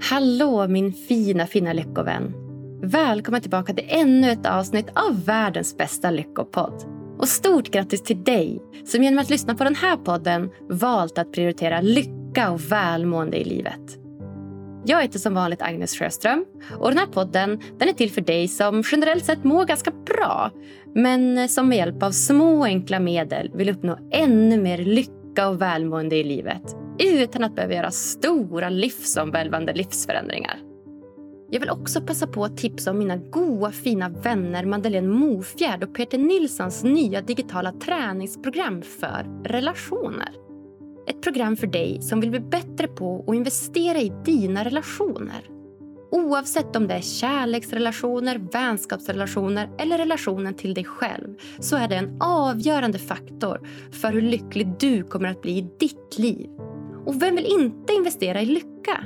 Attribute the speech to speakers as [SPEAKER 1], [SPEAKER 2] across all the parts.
[SPEAKER 1] Hallå min fina, fina lyckovän. Välkommen tillbaka till ännu ett avsnitt av världens bästa lyckopodd. Och stort grattis till dig som genom att lyssna på den här podden valt att prioritera lycka och välmående i livet. Jag heter som vanligt Agnes Sjöström och den här podden den är till för dig som generellt sett mår ganska bra men som med hjälp av små enkla medel vill uppnå ännu mer lycka och välmående i livet utan att behöva göra stora livsomvälvande livsförändringar. Jag vill också passa på att tipsa om mina goa fina vänner Madeleine Mofjärd och Peter Nilssons nya digitala träningsprogram för relationer. Ett program för dig som vill bli bättre på att investera i dina relationer. Oavsett om det är kärleksrelationer, vänskapsrelationer eller relationen till dig själv så är det en avgörande faktor för hur lycklig du kommer att bli i ditt liv. Och vem vill inte investera i lycka?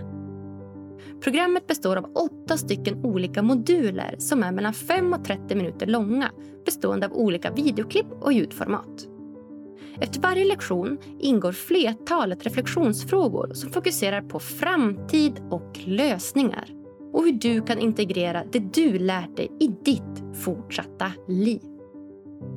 [SPEAKER 1] Programmet består av åtta stycken olika moduler som är mellan 5 och 30 minuter långa bestående av olika videoklipp och ljudformat. Efter varje lektion ingår flertalet reflektionsfrågor som fokuserar på framtid och lösningar och hur du kan integrera det du lärt dig i ditt fortsatta liv.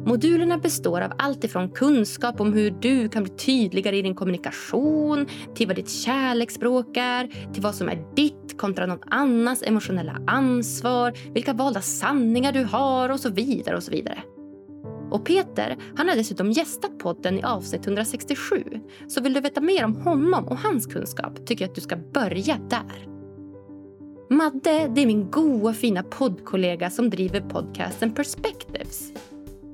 [SPEAKER 1] Modulerna består av allt ifrån kunskap om hur du kan bli tydligare i din kommunikation till vad ditt kärleksspråk är, till vad som är ditt kontra någon annans emotionella ansvar, vilka valda sanningar du har och så vidare. och så vidare. Och Peter han har dessutom gästat podden i avsnitt 167. Så vill du veta mer om honom och hans kunskap tycker jag att du ska börja där. Madde det är min goa fina poddkollega som driver podcasten Perspectives.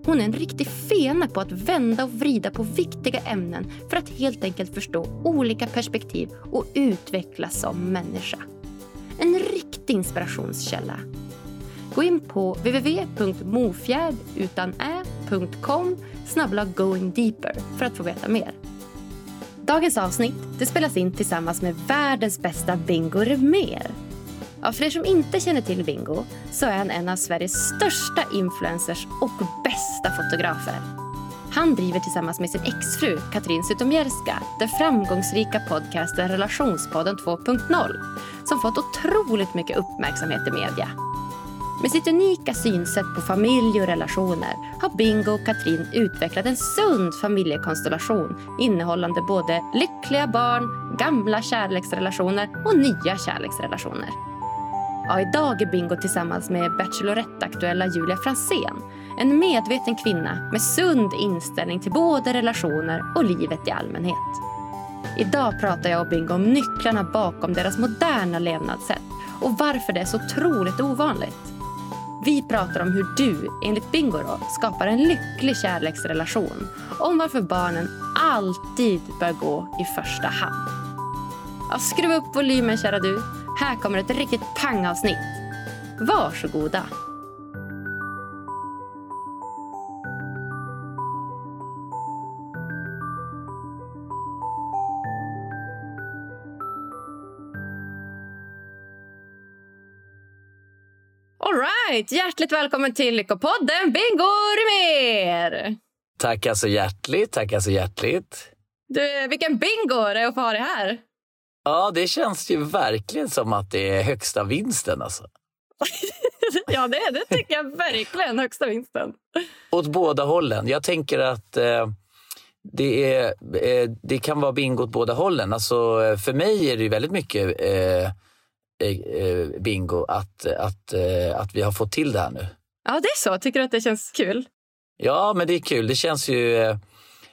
[SPEAKER 1] Hon är en riktig fena på att vända och vrida på viktiga ämnen för att helt enkelt förstå olika perspektiv och utvecklas som människa. En riktig inspirationskälla. Gå in på www.mofjärdutanä.com snabbla going deeper för att få veta mer. Dagens avsnitt det spelas in tillsammans med världens bästa Bingo Rimér Ja, för er som inte känner till Bingo så är han en av Sveriges största influencers och bästa fotografer. Han driver tillsammans med sin exfru Katrin Zytomierska den framgångsrika podcasten Relationspodden 2.0 som fått otroligt mycket uppmärksamhet i media. Med sitt unika synsätt på familj och relationer har Bingo och Katrin utvecklat en sund familjekonstellation innehållande både lyckliga barn, gamla kärleksrelationer och nya kärleksrelationer. Ja, idag är Bingo tillsammans med Bachelorette-aktuella Julia Fransén. En medveten kvinna med sund inställning till både relationer och livet i allmänhet. Idag pratar jag och Bingo om nycklarna bakom deras moderna levnadssätt och varför det är så otroligt ovanligt. Vi pratar om hur du, enligt Bingo, då, skapar en lycklig kärleksrelation. Om varför barnen alltid bör gå i första hand. Ja, skruva upp volymen, kära du. Här kommer ett riktigt pangavsnitt. Varsågoda. All right. Hjärtligt välkommen till Lyckopodden, Bingo Rimér!
[SPEAKER 2] Tackar så hjärtligt, tackar så hjärtligt.
[SPEAKER 1] Du, vilken bingo det är att få ha dig här.
[SPEAKER 2] Ja, det känns ju verkligen som att det är högsta vinsten. Alltså.
[SPEAKER 1] ja, det, är, det tycker jag verkligen. Högsta vinsten.
[SPEAKER 2] Åt båda hållen. Jag tänker att eh, det, är, eh, det kan vara bingo åt båda hållen. Alltså, för mig är det väldigt mycket eh, eh, eh, bingo att, att, eh, att vi har fått till det här nu.
[SPEAKER 1] Ja, det är så. Tycker du att det känns kul?
[SPEAKER 2] Ja, men det är kul. Det känns ju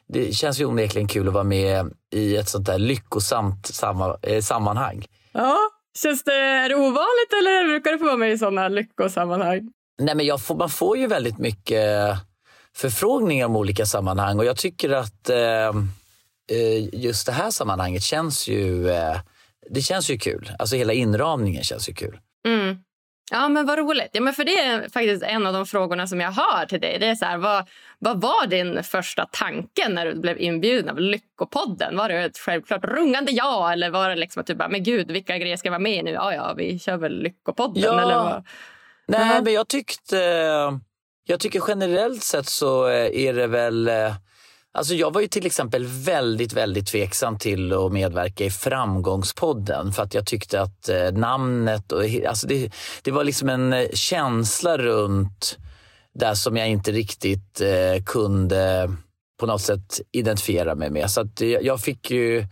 [SPEAKER 2] det känns ju onekligen kul att vara med i ett sånt där lyckosamt samma, eh, sammanhang.
[SPEAKER 1] Ja, känns det, är det ovanligt eller brukar du få vara med i sådana lyckosammanhang?
[SPEAKER 2] Nej, men jag får, man får ju väldigt mycket förfrågningar om olika sammanhang och jag tycker att eh, eh, just det här sammanhanget känns ju, eh, det känns ju kul. Alltså hela inramningen känns ju kul.
[SPEAKER 1] Mm. Ja, men vad roligt. Ja, men för det är faktiskt en av de frågorna som jag har till dig. Det är så här, vad, vad var din första tanke när du blev inbjuden av Lyckopodden? Var det ett självklart rungande ja eller var det liksom att du bara, men gud, vilka grejer ska jag vara med i nu? Ja, ja, vi kör väl Lyckopodden.
[SPEAKER 2] Ja.
[SPEAKER 1] Eller vad?
[SPEAKER 2] Nej, men jag tyckte... Jag tycker generellt sett så är det väl... Alltså jag var ju till exempel väldigt, väldigt tveksam till att medverka i Framgångspodden för att jag tyckte att eh, namnet och alltså det, det var liksom en eh, känsla runt där som jag inte riktigt eh, kunde på något sätt identifiera mig med. Så att jag fick ju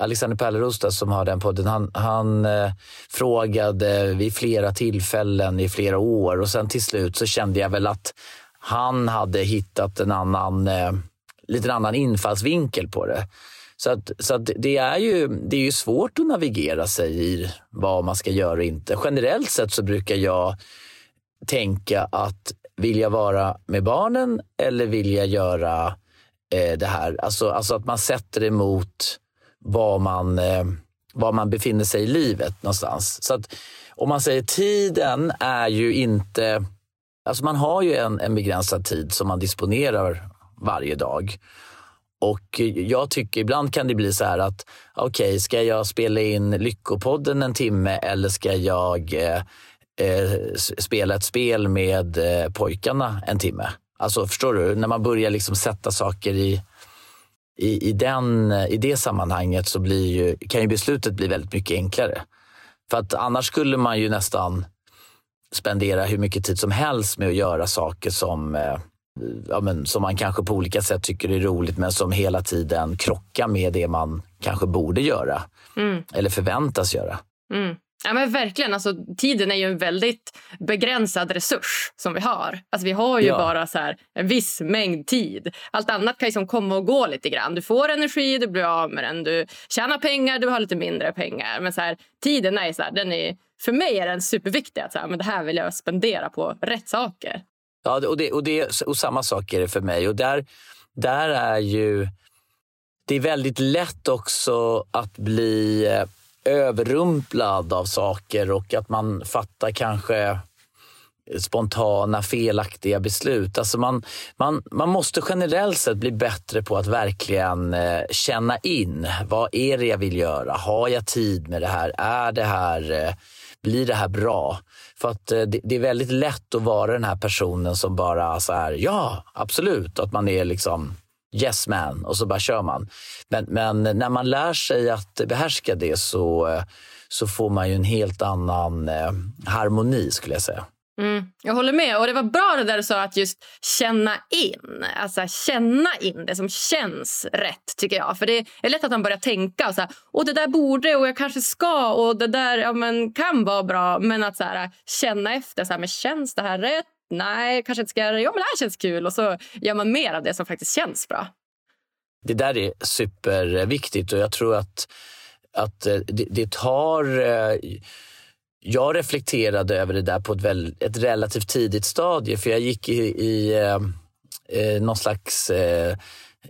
[SPEAKER 2] Alexander Pärleros som har den podden, han, han eh, frågade vid flera tillfällen i flera år och sen till slut så kände jag väl att han hade hittat en annan, eh, lite annan infallsvinkel på det. Så, att, så att det, är ju, det är ju svårt att navigera sig i vad man ska göra och inte. Generellt sett så brukar jag tänka att vill jag vara med barnen eller vill jag göra eh, det här? Alltså, alltså att man sätter det mot var man, eh, var man befinner sig i livet någonstans. Så att om man säger tiden är ju inte... Alltså man har ju en, en begränsad tid som man disponerar varje dag. Och jag tycker ibland kan det bli så här att okej, okay, ska jag spela in Lyckopodden en timme eller ska jag eh, eh spela ett spel med eh, pojkarna en timme? Alltså förstår du? När man börjar liksom sätta saker i, i, i, den, i det sammanhanget så blir ju, kan ju beslutet bli väldigt mycket enklare. För att annars skulle man ju nästan spendera hur mycket tid som helst med att göra saker som, eh, ja, men, som man kanske på olika sätt tycker är roligt men som hela tiden krockar med det man kanske borde göra. Mm. Eller förväntas göra.
[SPEAKER 1] Mm. Ja, men verkligen. Alltså, tiden är ju en väldigt begränsad resurs som vi har. Alltså, vi har ju ja. bara så här, en viss mängd tid. Allt annat kan liksom komma och gå lite grann. Du får energi, du blir av med den. Du tjänar pengar, du har lite mindre pengar. Men så här, tiden är så här, den är, för mig är den superviktig. Att så här, men det här vill jag spendera på rätt saker.
[SPEAKER 2] Ja, och, det, och, det, och samma sak är det för mig. Och där, där är ju... Det är väldigt lätt också att bli eh, överrumplad av saker och att man fattar kanske eh, spontana, felaktiga beslut. Alltså man, man, man måste generellt sett bli bättre på att verkligen eh, känna in. Vad är det jag vill göra? Har jag tid med det här? Är det här blir det här bra? För att eh, det, det, är väldigt lätt att vara den här personen som bara så här, ja, absolut. Att man är liksom yes man och så bara kör man. Men, men när man lär sig att behärska det så, eh, så får man ju en helt annan eh, harmoni skulle jag säga.
[SPEAKER 1] Mm, jag håller med. Och Det var bra det där du sa att just känna in. Alltså känna in det som känns rätt, tycker jag. För Det är lätt att man börjar tänka och så här, och det där borde och jag kanske ska och det där ja, men, kan vara bra. Men att så här, känna efter. Så här, men Känns det här rätt? nej, kanske inte ska göra det. Ja, men det här känns kul. Och så gör man mer av det som faktiskt känns bra.
[SPEAKER 2] Det där är superviktigt och jag tror att, att eh, det, det tar... Eh, jag reflekterade över det där på ett, väl, ett relativt tidigt stadie för jag gick i, i eh, eh någon slags... Eh,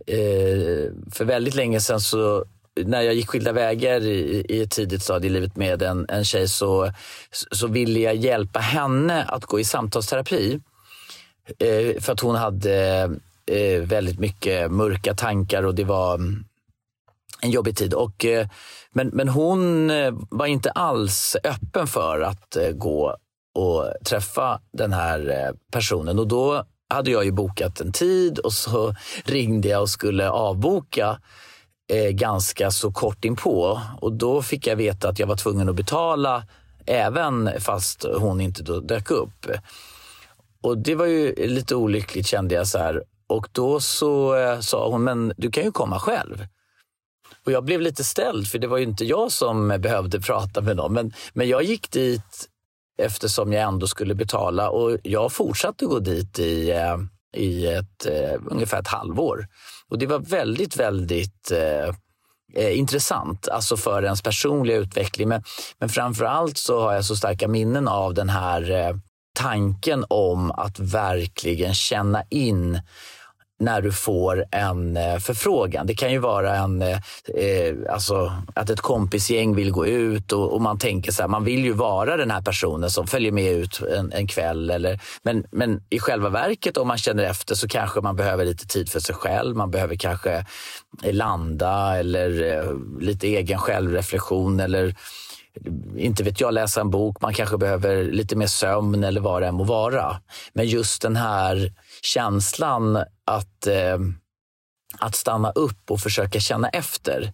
[SPEAKER 2] eh, för väldigt länge sedan så när jag gick skilda vägar i, i ett tidigt stadie i livet med en, en tjej så, så ville jag hjälpa henne att gå i samtalsterapi. Eh, för att hon hade eh, väldigt mycket mörka tankar och det var en jobbig tid. Och, eh, men, men hon eh, var inte alls öppen för att eh, gå och träffa den här eh, personen. Och då hade jag ju bokat en tid och så ringde jag och skulle avboka eh, ganska så kort inpå. Och då fick jag veta att jag var tvungen att betala även fast hon inte då dök upp. Och det var ju lite olyckligt kände jag så här. Och då så eh, sa hon, men du kan ju komma själv. Och jag blev lite ställd, för det var ju inte jag som behövde prata med någon. Men, men jag gick dit eftersom jag ändå skulle betala och jag fortsatte gå dit i, eh, i ett, eh, ungefär ett halvår. Och det var väldigt, väldigt eh, eh intressant, alltså för ens personliga utveckling. Men, men framför allt så har jag så starka minnen av den här eh, tanken om att verkligen känna in när du får en eh, förfrågan. Det kan ju vara en, eh, eh, alltså, att ett kompisgäng vill gå ut och, och, man tänker så här, man vill ju vara den här personen som följer med ut en, en, kväll. Eller, men, men i själva verket om man känner efter så kanske man behöver lite tid för sig själv. Man behöver kanske landa eller eh, lite egen självreflektion eller inte vet jag, läsa en bok. Man kanske behöver lite mer sömn eller vad det än må vara. Men just den här känslan att, eh, att stanna upp och försöka känna efter.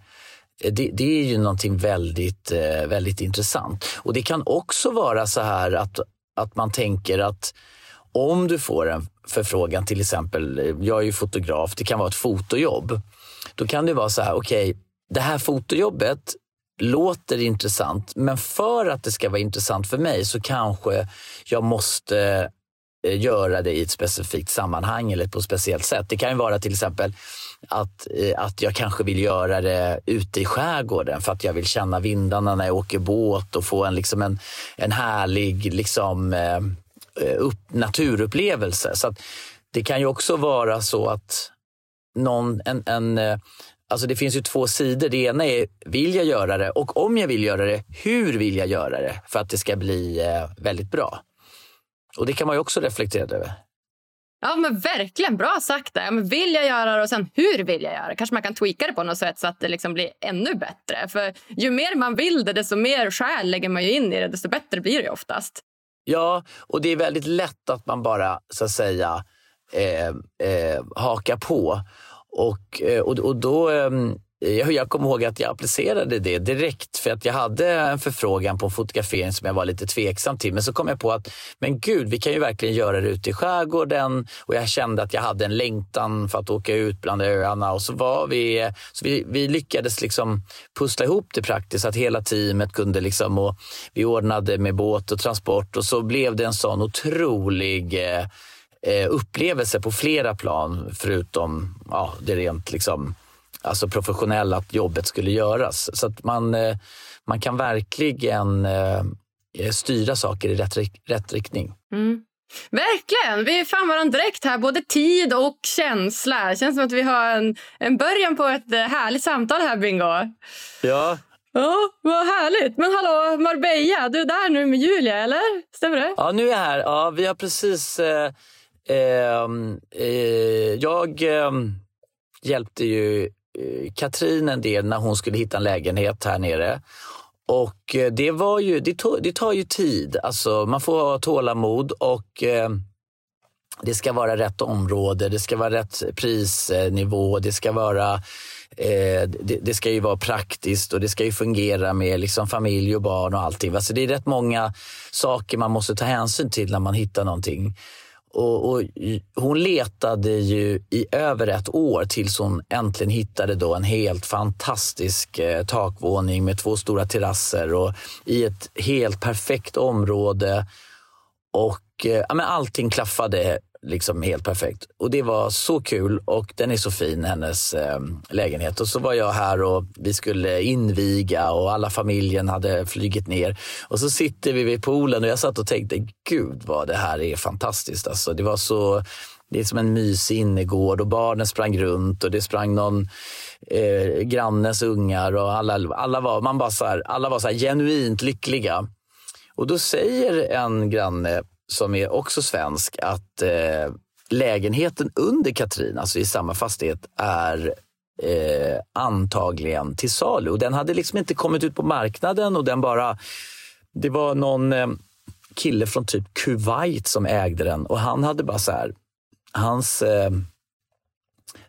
[SPEAKER 2] Eh, det, det, är ju någonting väldigt, eh, väldigt intressant. Och det kan också vara så här att, att man tänker att om du får en förfrågan, till exempel, eh, jag är ju fotograf, det kan vara ett fotojobb. Då kan det vara så här, okej, okay, det här fotojobbet låter intressant, men för att det ska vara intressant för mig så kanske jag måste Eh, göra det i ett specifikt sammanhang eller på ett speciellt sätt. Det kan ju vara till exempel att, eh, att jag kanske vill göra det ute i skärgården för att jag vill känna vindarna när jag åker båt och få en, liksom en, en härlig liksom, eh, upp, naturupplevelse. Så det kan ju också vara så att någon, en, en Alltså det finns ju två sidor. Det ena är, vill jag göra det? Och om jag vill göra det, hur vill jag göra det? För att det ska bli väldigt bra. Och det kan man ju också reflektera över.
[SPEAKER 1] Ja, men verkligen bra sagt. Där. Men vill jag göra det och sen hur vill jag göra det? Kanske man kan tweaka det på något sätt så att det liksom blir ännu bättre. För ju mer man vill det, desto mer själ lägger man in i det, desto bättre blir det oftast.
[SPEAKER 2] Ja, och det är väldigt lätt att man bara så att säga eh, eh, hakar på. Och, eh, och, och då, Eh, jag kommer ihåg att jag applicerade det direkt för att jag hade en förfrågan på en fotografering som jag var lite tveksam till. Men så kom jag på att, men gud, vi kan ju verkligen göra det ute i skärgården. Och jag kände att jag hade en längtan för att åka ut bland öarna. Och så var vi, så vi, vi lyckades liksom pussla ihop det praktiskt, att hela teamet kunde liksom, och vi ordnade med båt och transport och så blev det en sån otrolig eh, eh upplevelse på flera plan förutom ja, det rent liksom, alltså professionella att jobbet skulle göras. Så att man, eh, man kan verkligen eh, styra saker i rätt, rätt riktning.
[SPEAKER 1] Mm. Verkligen! Vi fann varandra direkt här, både tid och känsla. Det känns som att vi har en, en början på ett eh, härligt samtal här, Bingo.
[SPEAKER 2] Ja.
[SPEAKER 1] Ja, vad härligt. Men hallå, Marbella, du är där nu med Julia, eller? Stämmer det?
[SPEAKER 2] Ja, nu är jag här. Ja, vi har precis eh, eh, jag eh, hjälpte ju Eh, Katrin en del när hon skulle hitta en lägenhet här nere. Och eh, det, var ju, det, tog, det tar ju tid. Alltså, man får ha tålamod och eh, det ska vara rätt område, det ska vara rätt prisnivå, det ska vara eh, det, det, ska ju vara praktiskt och det ska ju fungera med liksom familj och barn och allting. Alltså det är rätt många saker man måste ta hänsyn till när man hittar någonting. Och, och, hon letade ju i över ett år tills hon äntligen hittade då en helt fantastisk eh, takvåning med två stora terrasser och i ett helt perfekt område. Och eh, ja, men allting klaffade liksom helt perfekt. Och det var så kul och den är så fin, hennes eh, lägenhet. Och så var jag här och vi skulle inviga och alla familjen hade flygit ner. Och så sitter vi vid poolen och jag satt och tänkte, gud vad det här är fantastiskt. Alltså, det var så det är som en mysig innergård och barnen sprang runt och det sprang någon eh, grannes ungar och alla, alla var, man bara så här, alla var så genuint lyckliga. Och då säger en granne som är också svensk, att eh, lägenheten under Katrin, alltså i samma fastighet, är eh, antagligen till salu. Och den hade liksom inte kommit ut på marknaden och den bara... Det var någon eh, kille från typ Kuwait som ägde den och han hade bara så här... Hans... Eh,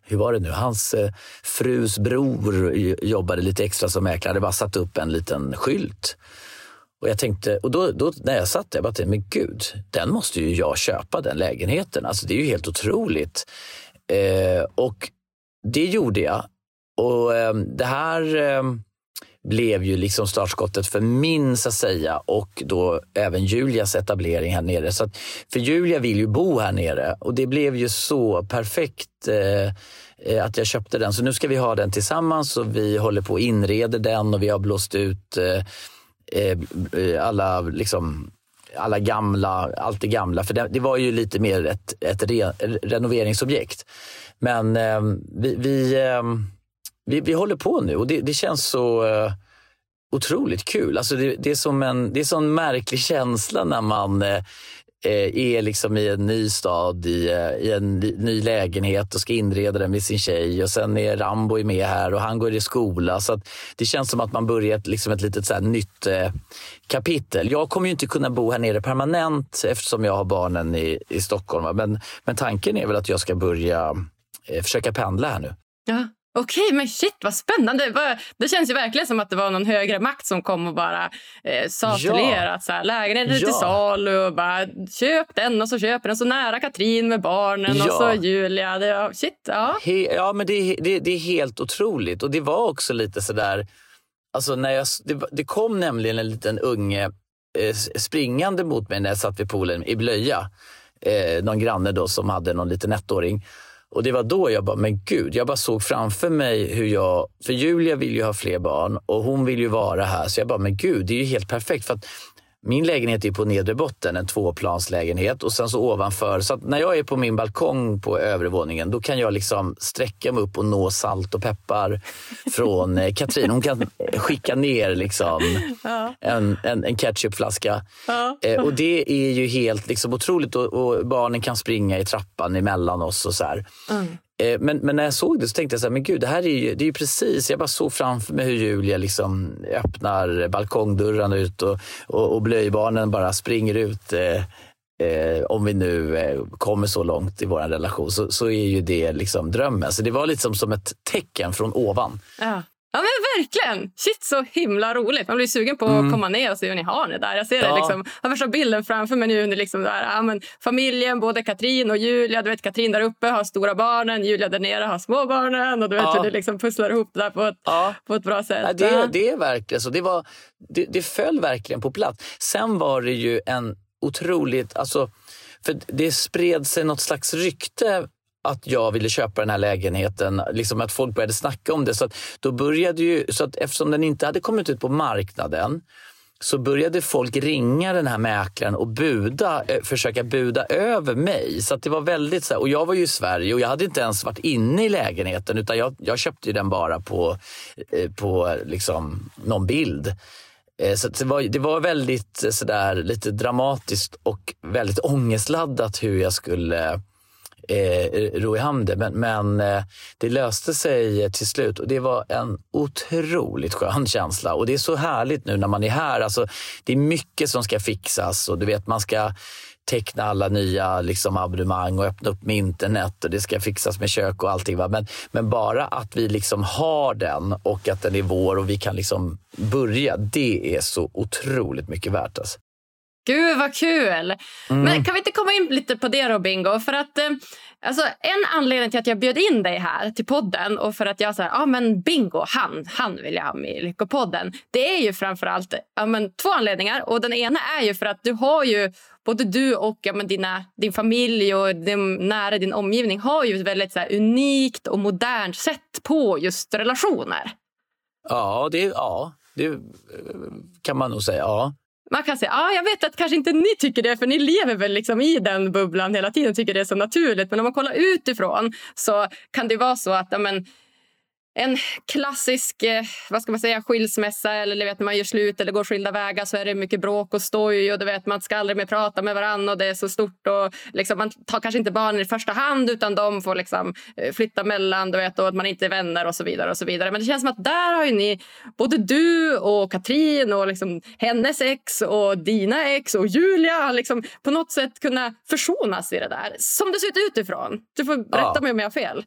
[SPEAKER 2] hur var det nu? Hans eh, frus bror jobbade lite extra som mäklare, hade bara satt upp en liten skylt och jag tänkte, och då, då när jag satt där, jag bara tänkte, men gud, den måste ju jag köpa, den lägenheten. Alltså det är ju helt otroligt. Eh, och det gjorde jag. Och eh, det här eh, blev ju liksom startskottet för min, så att säga, och då även Julias etablering här nere. Så att, för Julia vill ju bo här nere och det blev ju så perfekt eh, eh att jag köpte den. Så nu ska vi ha den tillsammans och vi håller på och inreder den och vi har blåst ut Eh, Eh, eh, alla liksom alla gamla, allt det gamla. För det, det var ju lite mer ett, ett re, renoveringsobjekt. Men eh, vi, vi, eh, vi, vi, håller på nu och det, det känns så eh, otroligt kul. Alltså det, det, är som en, det är sån märklig känsla när man Eh, Eh, är liksom i en ny stad, i, eh, i en ny lägenhet och ska inreda den med sin tjej. Och sen är Rambo med här och han går i skola. Så det känns som att man börjar ett, liksom ett litet så nytt eh, kapitel. Jag kommer ju inte kunna bo här nere permanent eftersom jag har barnen i, i Stockholm. Men, men tanken är väl att jag ska börja eh, försöka pendla här nu.
[SPEAKER 1] Ja. Okej, okay, men shit vad spännande. Det känns ju verkligen som att det var någon högre makt som kom och bara eh, sa ja. till er att så här, lägenheten är ja. till salu och bara köp den och så köper den så nära Katrin med barnen ja. och så Julia. Det, shit, ja.
[SPEAKER 2] He, ja, men det, det, det är helt otroligt och det var också lite så där Alltså när jag, det, det kom nämligen en liten unge eh, springande mot mig när jag satt vid poolen i blöja. Eh, någon granne då som hade någon liten ettåring. Och det var då jag bara, men gud, jag bara såg framför mig hur jag, för Julia vill ju ha fler barn och hon vill ju vara här. Så jag bara, men gud, det är ju helt perfekt. För att min lägenhet är på nedre botten, en tvåplanslägenhet och sen så ovanför. Så när jag är på min balkong på övre våningen då kan jag liksom sträcka mig upp och nå salt och peppar från eh, Katrin. Hon kan skicka ner liksom ja. en, en, en ketchupflaska. Ja. Eh, och det är ju helt liksom otroligt och, och, barnen kan springa i trappan emellan oss och så mm. Eh, men, men, när jag såg det så tänkte jag så här, men gud, det här är ju, det är ju precis, jag bara såg framför mig hur Julia liksom öppnar balkongdörrarna ut och, och, och blöjbarnen bara springer ut. Eh, eh, om vi nu eh, kommer så långt i vår relation så, så är ju det liksom drömmen. Så det var liksom som ett tecken från ovan.
[SPEAKER 1] Ja. Ja men verkligen! Shit så himla roligt. Man blir sugen på att mm. komma ner och se hur ni har det där. Jag ser ja. det liksom, har första bilden framför mig nu. Liksom där, ja, men familjen, både Katrin och Julia. Du vet Katrin där uppe har stora barnen, Julia där nere har små barnen. Och du vet ja. hur ni liksom pusslar ihop det där på ett, ja. på ett bra sätt.
[SPEAKER 2] Ja, det, det är verkligen så. Det, var, det, det föll verkligen på plats. Sen var det ju en otroligt... Alltså, för det spred sig något slags rykte att jag ville köpa den här lägenheten, liksom att folk började snacka om det. Så att då började ju, så att eftersom den inte hade kommit ut på marknaden så började folk ringa den här mäklaren och buda, eh, försöka buda över mig. Så det var väldigt så här, och jag var ju i Sverige och jag hade inte ens varit inne i lägenheten utan jag, jag köpte den bara på, eh, på liksom någon bild. Eh, så det var, det var väldigt sådär lite dramatiskt och väldigt ångestladdat hur jag skulle eh, ro i hamn det. Men, men eh, det löste sig eh, till slut och det var en otroligt skön känsla. Och det är så härligt nu när man är här. Alltså, det är mycket som ska fixas och du vet man ska teckna alla nya liksom, abonnemang och öppna upp med internet och det ska fixas med kök och allting. Va? Men, men bara att vi liksom har den och att den är vår och vi kan liksom börja, det är så otroligt mycket värt. Alltså.
[SPEAKER 1] Gud vad kul! Mm. Men kan vi inte komma in lite på det då Bingo? För att eh, alltså, en anledning till att jag bjöd in dig här till podden och för att jag sa ja men Bingo, han, han vill jag ha med i Lyckopodden. Det är ju framförallt ja, men, två anledningar och den ena är ju för att du har ju både du och ja, men, dina, din familj och din, nära din omgivning har ju ett väldigt så här, unikt och modernt sätt på just relationer.
[SPEAKER 2] Ja, det, ja, det kan man nog säga. Ja.
[SPEAKER 1] Man kan säga, ah, jag vet att kanske inte ni tycker det för ni lever väl liksom i den bubblan hela tiden och tycker det är så naturligt. Men om man kollar utifrån så kan det vara så att ja, en klassisk eh, vad ska man säga, skilsmässa eller vet, när man gör slut eller går skilda vägar så är det mycket bråk och stoj och du vet, man ska aldrig mer prata med varandra och det är så stort och liksom, man tar kanske inte barnen i första hand utan de får liksom, eh, flytta mellan du vet, och att man inte är vänner och så vidare. och så vidare. Men det känns som att där har ni, både du och Katrin och liksom, hennes ex och dina ex och Julia liksom, på något sätt kunna försonas i det där. Som det ser ut utifrån. Du får berätta ja. mig om jag har fel.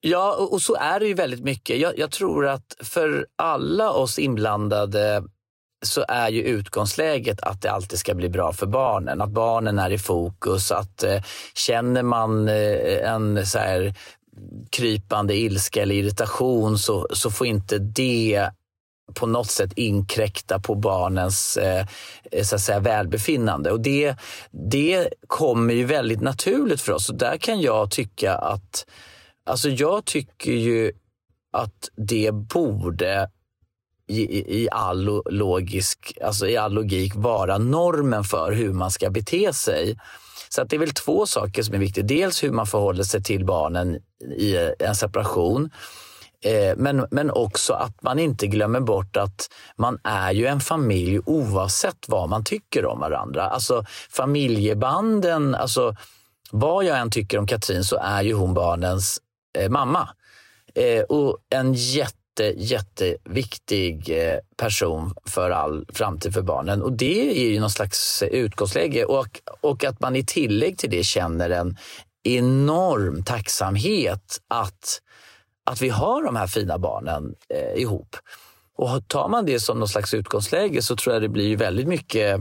[SPEAKER 2] Ja, och så är det ju väldigt mycket. Jag, jag, tror att för alla oss inblandade så är ju utgångsläget att det alltid ska bli bra för barnen. Att barnen är i fokus. Att eh, Känner man eh, en så här, krypande ilska eller irritation så, så får inte det på något sätt inkräkta på barnens eh, så att säga, välbefinnande. Och det, det kommer ju väldigt naturligt för oss. Och där kan jag tycka att Alltså jag tycker ju att det borde i, i, all logisk, alltså i all logik vara normen för hur man ska bete sig. Så att det är väl två saker som är viktiga. Dels hur man förhåller sig till barnen i en separation. Eh, men, men också att man inte glömmer bort att man är ju en familj oavsett vad man tycker om varandra. Alltså familjebanden, alltså vad jag än tycker om Katrin så är ju hon barnens eh, mamma. Eh, och en jätte, jätteviktig eh, person för all framtid för barnen. Och det är ju någon slags utgångsläge. Och, och att man i tillägg till det känner en enorm tacksamhet att att vi har de här fina barnen eh, ihop. Och tar man det som någon slags utgångsläge så tror jag det blir väldigt mycket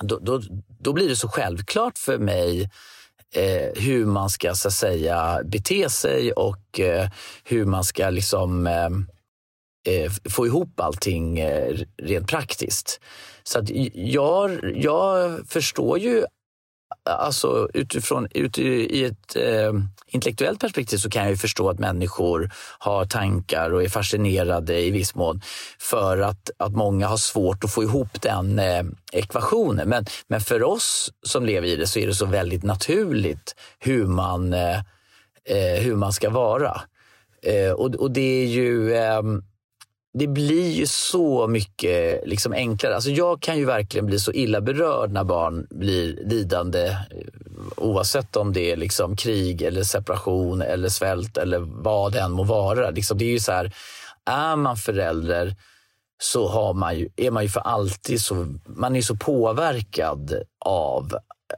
[SPEAKER 2] då, då, då blir det så självklart för mig eh, hur man ska så att säga bete sig och eh, hur man ska liksom eh, eh få ihop allting eh, rent praktiskt. Så att jag, jag förstår ju alltså utifrån ut i ett eh, intellektuellt perspektiv så kan jag ju förstå att människor har tankar och är fascinerade i viss mån för att, att många har svårt att få ihop den eh, ekvationen. Men, men för oss som lever i det så är det så väldigt naturligt hur man, eh, eh hur man ska vara. Eh, och, och det är ju ehm, det blir ju så mycket liksom enklare. Alltså jag kan ju verkligen bli så illa berörd när barn blir lidande eh, oavsett om det är liksom krig eller separation eller svält eller vad det än må vara. Liksom det är ju så här, är man förälder så har man ju, är man ju för alltid så, man är så påverkad av,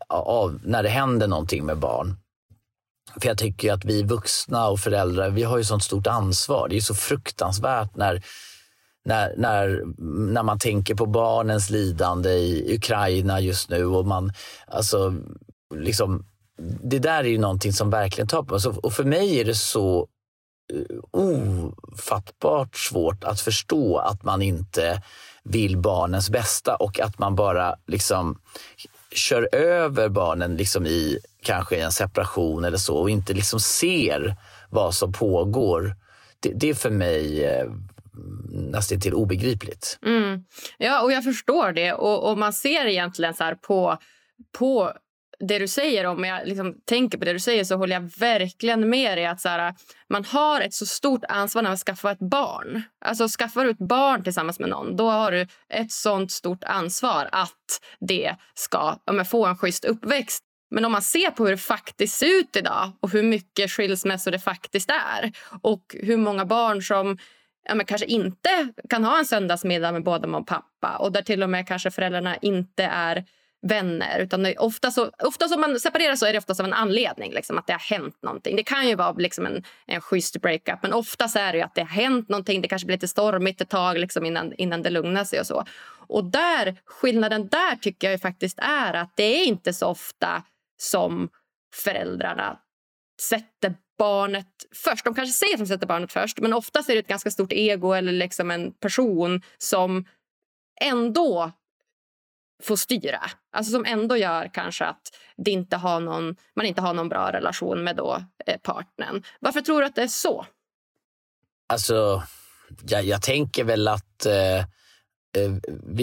[SPEAKER 2] av när det händer någonting med barn. För jag tycker att vi vuxna och föräldrar, vi har ju sånt stort ansvar. Det är så fruktansvärt när, när, när, när man tänker på barnens lidande i Ukraina just nu. och man, alltså, liksom, Det där är ju någonting som verkligen tar på alltså, Och för mig är det så eh, ofattbart svårt att förstå att man inte vill barnens bästa och att man bara liksom kör över barnen liksom i kanske i en separation eller så och inte liksom ser vad som pågår. Det, det är för mig eh, nästan till obegripligt.
[SPEAKER 1] Mm. Ja, och jag förstår det. Och, och man ser egentligen så på, på det du säger, om jag liksom tänker på det du säger så håller jag verkligen med dig. Att så här, man har ett så stort ansvar när man skaffar ett barn. Alltså Skaffar du ett barn tillsammans med någon då har du ett sånt stort ansvar att det ska ja, få en schysst uppväxt. Men om man ser på hur det faktiskt ser ut idag och hur mycket skilsmässor det faktiskt är och hur många barn som ja, men kanske inte kan ha en söndagsmiddag med både mamma och pappa och där till och med kanske föräldrarna inte är vänner. Utan det ofta, så, ofta som man separerar så är det oftast av en anledning. Liksom, att det har hänt någonting. Det kan ju vara liksom en, en schysst breakup men oftast är det att det har hänt någonting. Det kanske blir lite stormigt ett tag liksom, innan, innan det lugnar sig. och så. Och där, Skillnaden där tycker jag faktiskt är att det är inte så ofta som föräldrarna sätter barnet först. De kanske säger att de sätter barnet först men oftast är det ett ganska stort ego eller liksom en person som ändå får styra. Alltså som ändå gör kanske att det inte har någon, man inte har någon bra relation med då, eh, partnern. Varför tror du att det är så?
[SPEAKER 2] Alltså, jag, jag tänker väl att eh, eh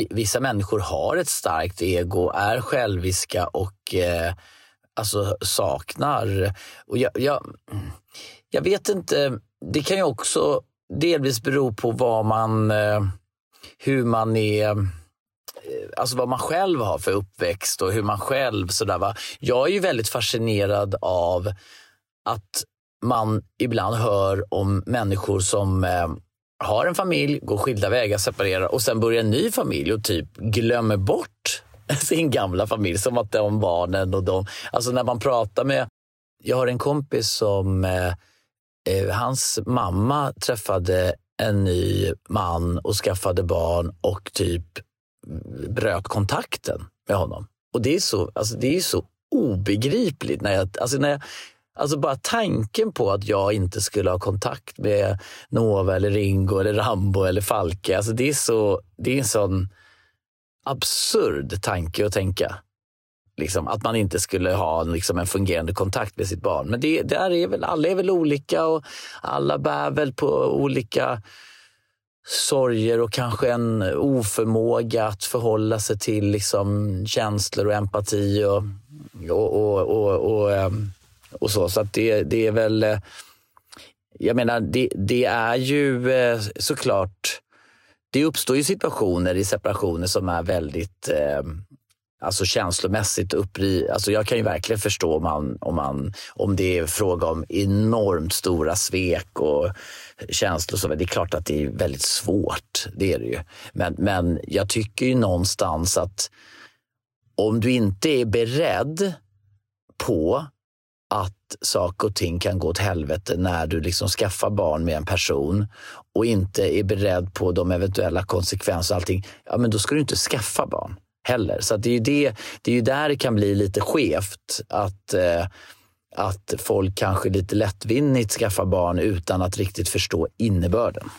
[SPEAKER 2] vissa människor har ett starkt ego, är själviska och eh, alltså saknar. Och jag, jag, jag vet inte, det kan ju också delvis bero på vad man, eh, hur man är eh, alltså vad man själv har för uppväxt och hur man själv sådär va. Jag är ju väldigt fascinerad av att man ibland hör om människor som eh, har en familj, går skilda vägar, separerar och sen börjar en ny familj och typ glömmer bort sin gamla familj som att de barnen och de... Alltså när man pratar med... Jag har en kompis som... Eh, eh, hans mamma träffade en ny man och skaffade barn och typ bröt kontakten med honom. Och det är så, alltså det är så obegripligt. När jag, alltså när jag, Alltså bara tanken på att jag inte skulle ha kontakt med Nova, eller Ringo, eller Rambo eller Falke. Alltså det, är så, det är en sån absurd tanke att tänka. Liksom, att man inte skulle ha liksom, en fungerande kontakt med sitt barn. Men det, där är väl, alla är väl olika och alla bär väl på olika sorger och kanske en oförmåga att förhålla sig till liksom, känslor och empati och, och, och, och, och, ehm, och så. Så det, det är väl... Eh, jag menar, det, det är ju eh, såklart det uppstår ju situationer i separationer som är väldigt eh, alltså känslomässigt uppri... Alltså jag kan ju verkligen förstå om, man, om, man, om det är fråga om enormt stora svek och känslor. Så det är klart att det är väldigt svårt, det är det ju. Men, men jag tycker ju någonstans att om du inte är beredd på att att saker och ting kan gå åt helvete när du liksom skaffar barn med en person och inte är beredd på de eventuella konsekvenser och allting, ja men då ska du inte skaffa barn heller. Så det är ju det, det är ju där det kan bli lite skevt. Att, eh, att folk kanske lite lättvinnigt skaffar barn utan att riktigt förstå innebörden.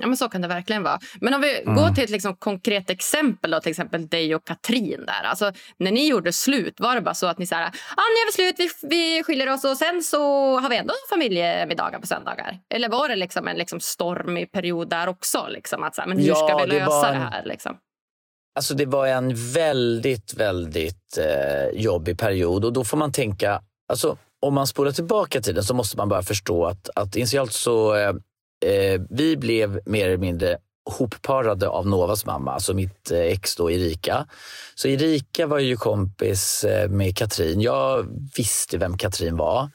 [SPEAKER 1] Ja, men Så kan det verkligen vara. Men om vi mm. går till ett liksom konkret exempel, då, till exempel dig och Katrin. Där. Alltså, när ni gjorde slut, var det bara så att ni sa ah, nu är vi slut, vi, vi skiljer oss och sen så har vi ändå familjemiddagar på söndagar? Eller var det liksom en liksom stormig period där också? Liksom, att så här, men hur ja, ska vi lösa det, en... det här? Liksom?
[SPEAKER 2] Alltså det var en väldigt, väldigt eh, jobbig period och då får man tänka, alltså om man spolar tillbaka tiden så måste man bara förstå att, att initialt så eh, eh, vi blev mer eller mindre hopparade av Novas mamma, alltså mitt eh, ex då Erika. Så Erika var ju kompis eh, med Katrin. Jag visste vem Katrin var.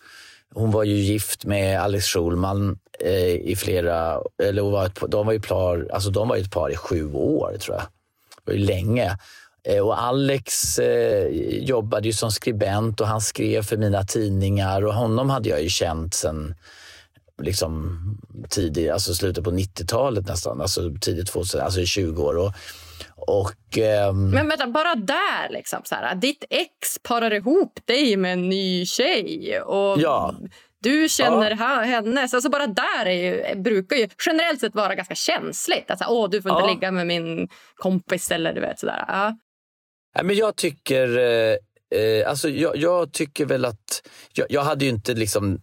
[SPEAKER 2] Hon var ju gift med Alex Schulman eh, i flera, eller var ett, de var ju par, alltså de var ett par i sju år tror jag. Det var ju länge. Eh, och Alex eh, jobbade ju som skribent och han skrev för mina tidningar och honom hade jag ju känt sen liksom tidig, alltså slutet på 90-talet nästan, alltså tidigt 2000, alltså i 20 år. Och, och,
[SPEAKER 1] ähm... Men vänta, bara där liksom. Så här, ditt ex parar ihop dig med en ny tjej. Och ja. Du känner ja. hennes. Alltså bara där är ju, brukar ju generellt sett vara ganska känsligt. Alltså, Åh, du får inte ja. ligga med min kompis eller du vet sådär. Ja.
[SPEAKER 2] Nej, men jag tycker... Eh, eh, alltså jag, jag, tycker väl att... Jag, jag hade ju inte liksom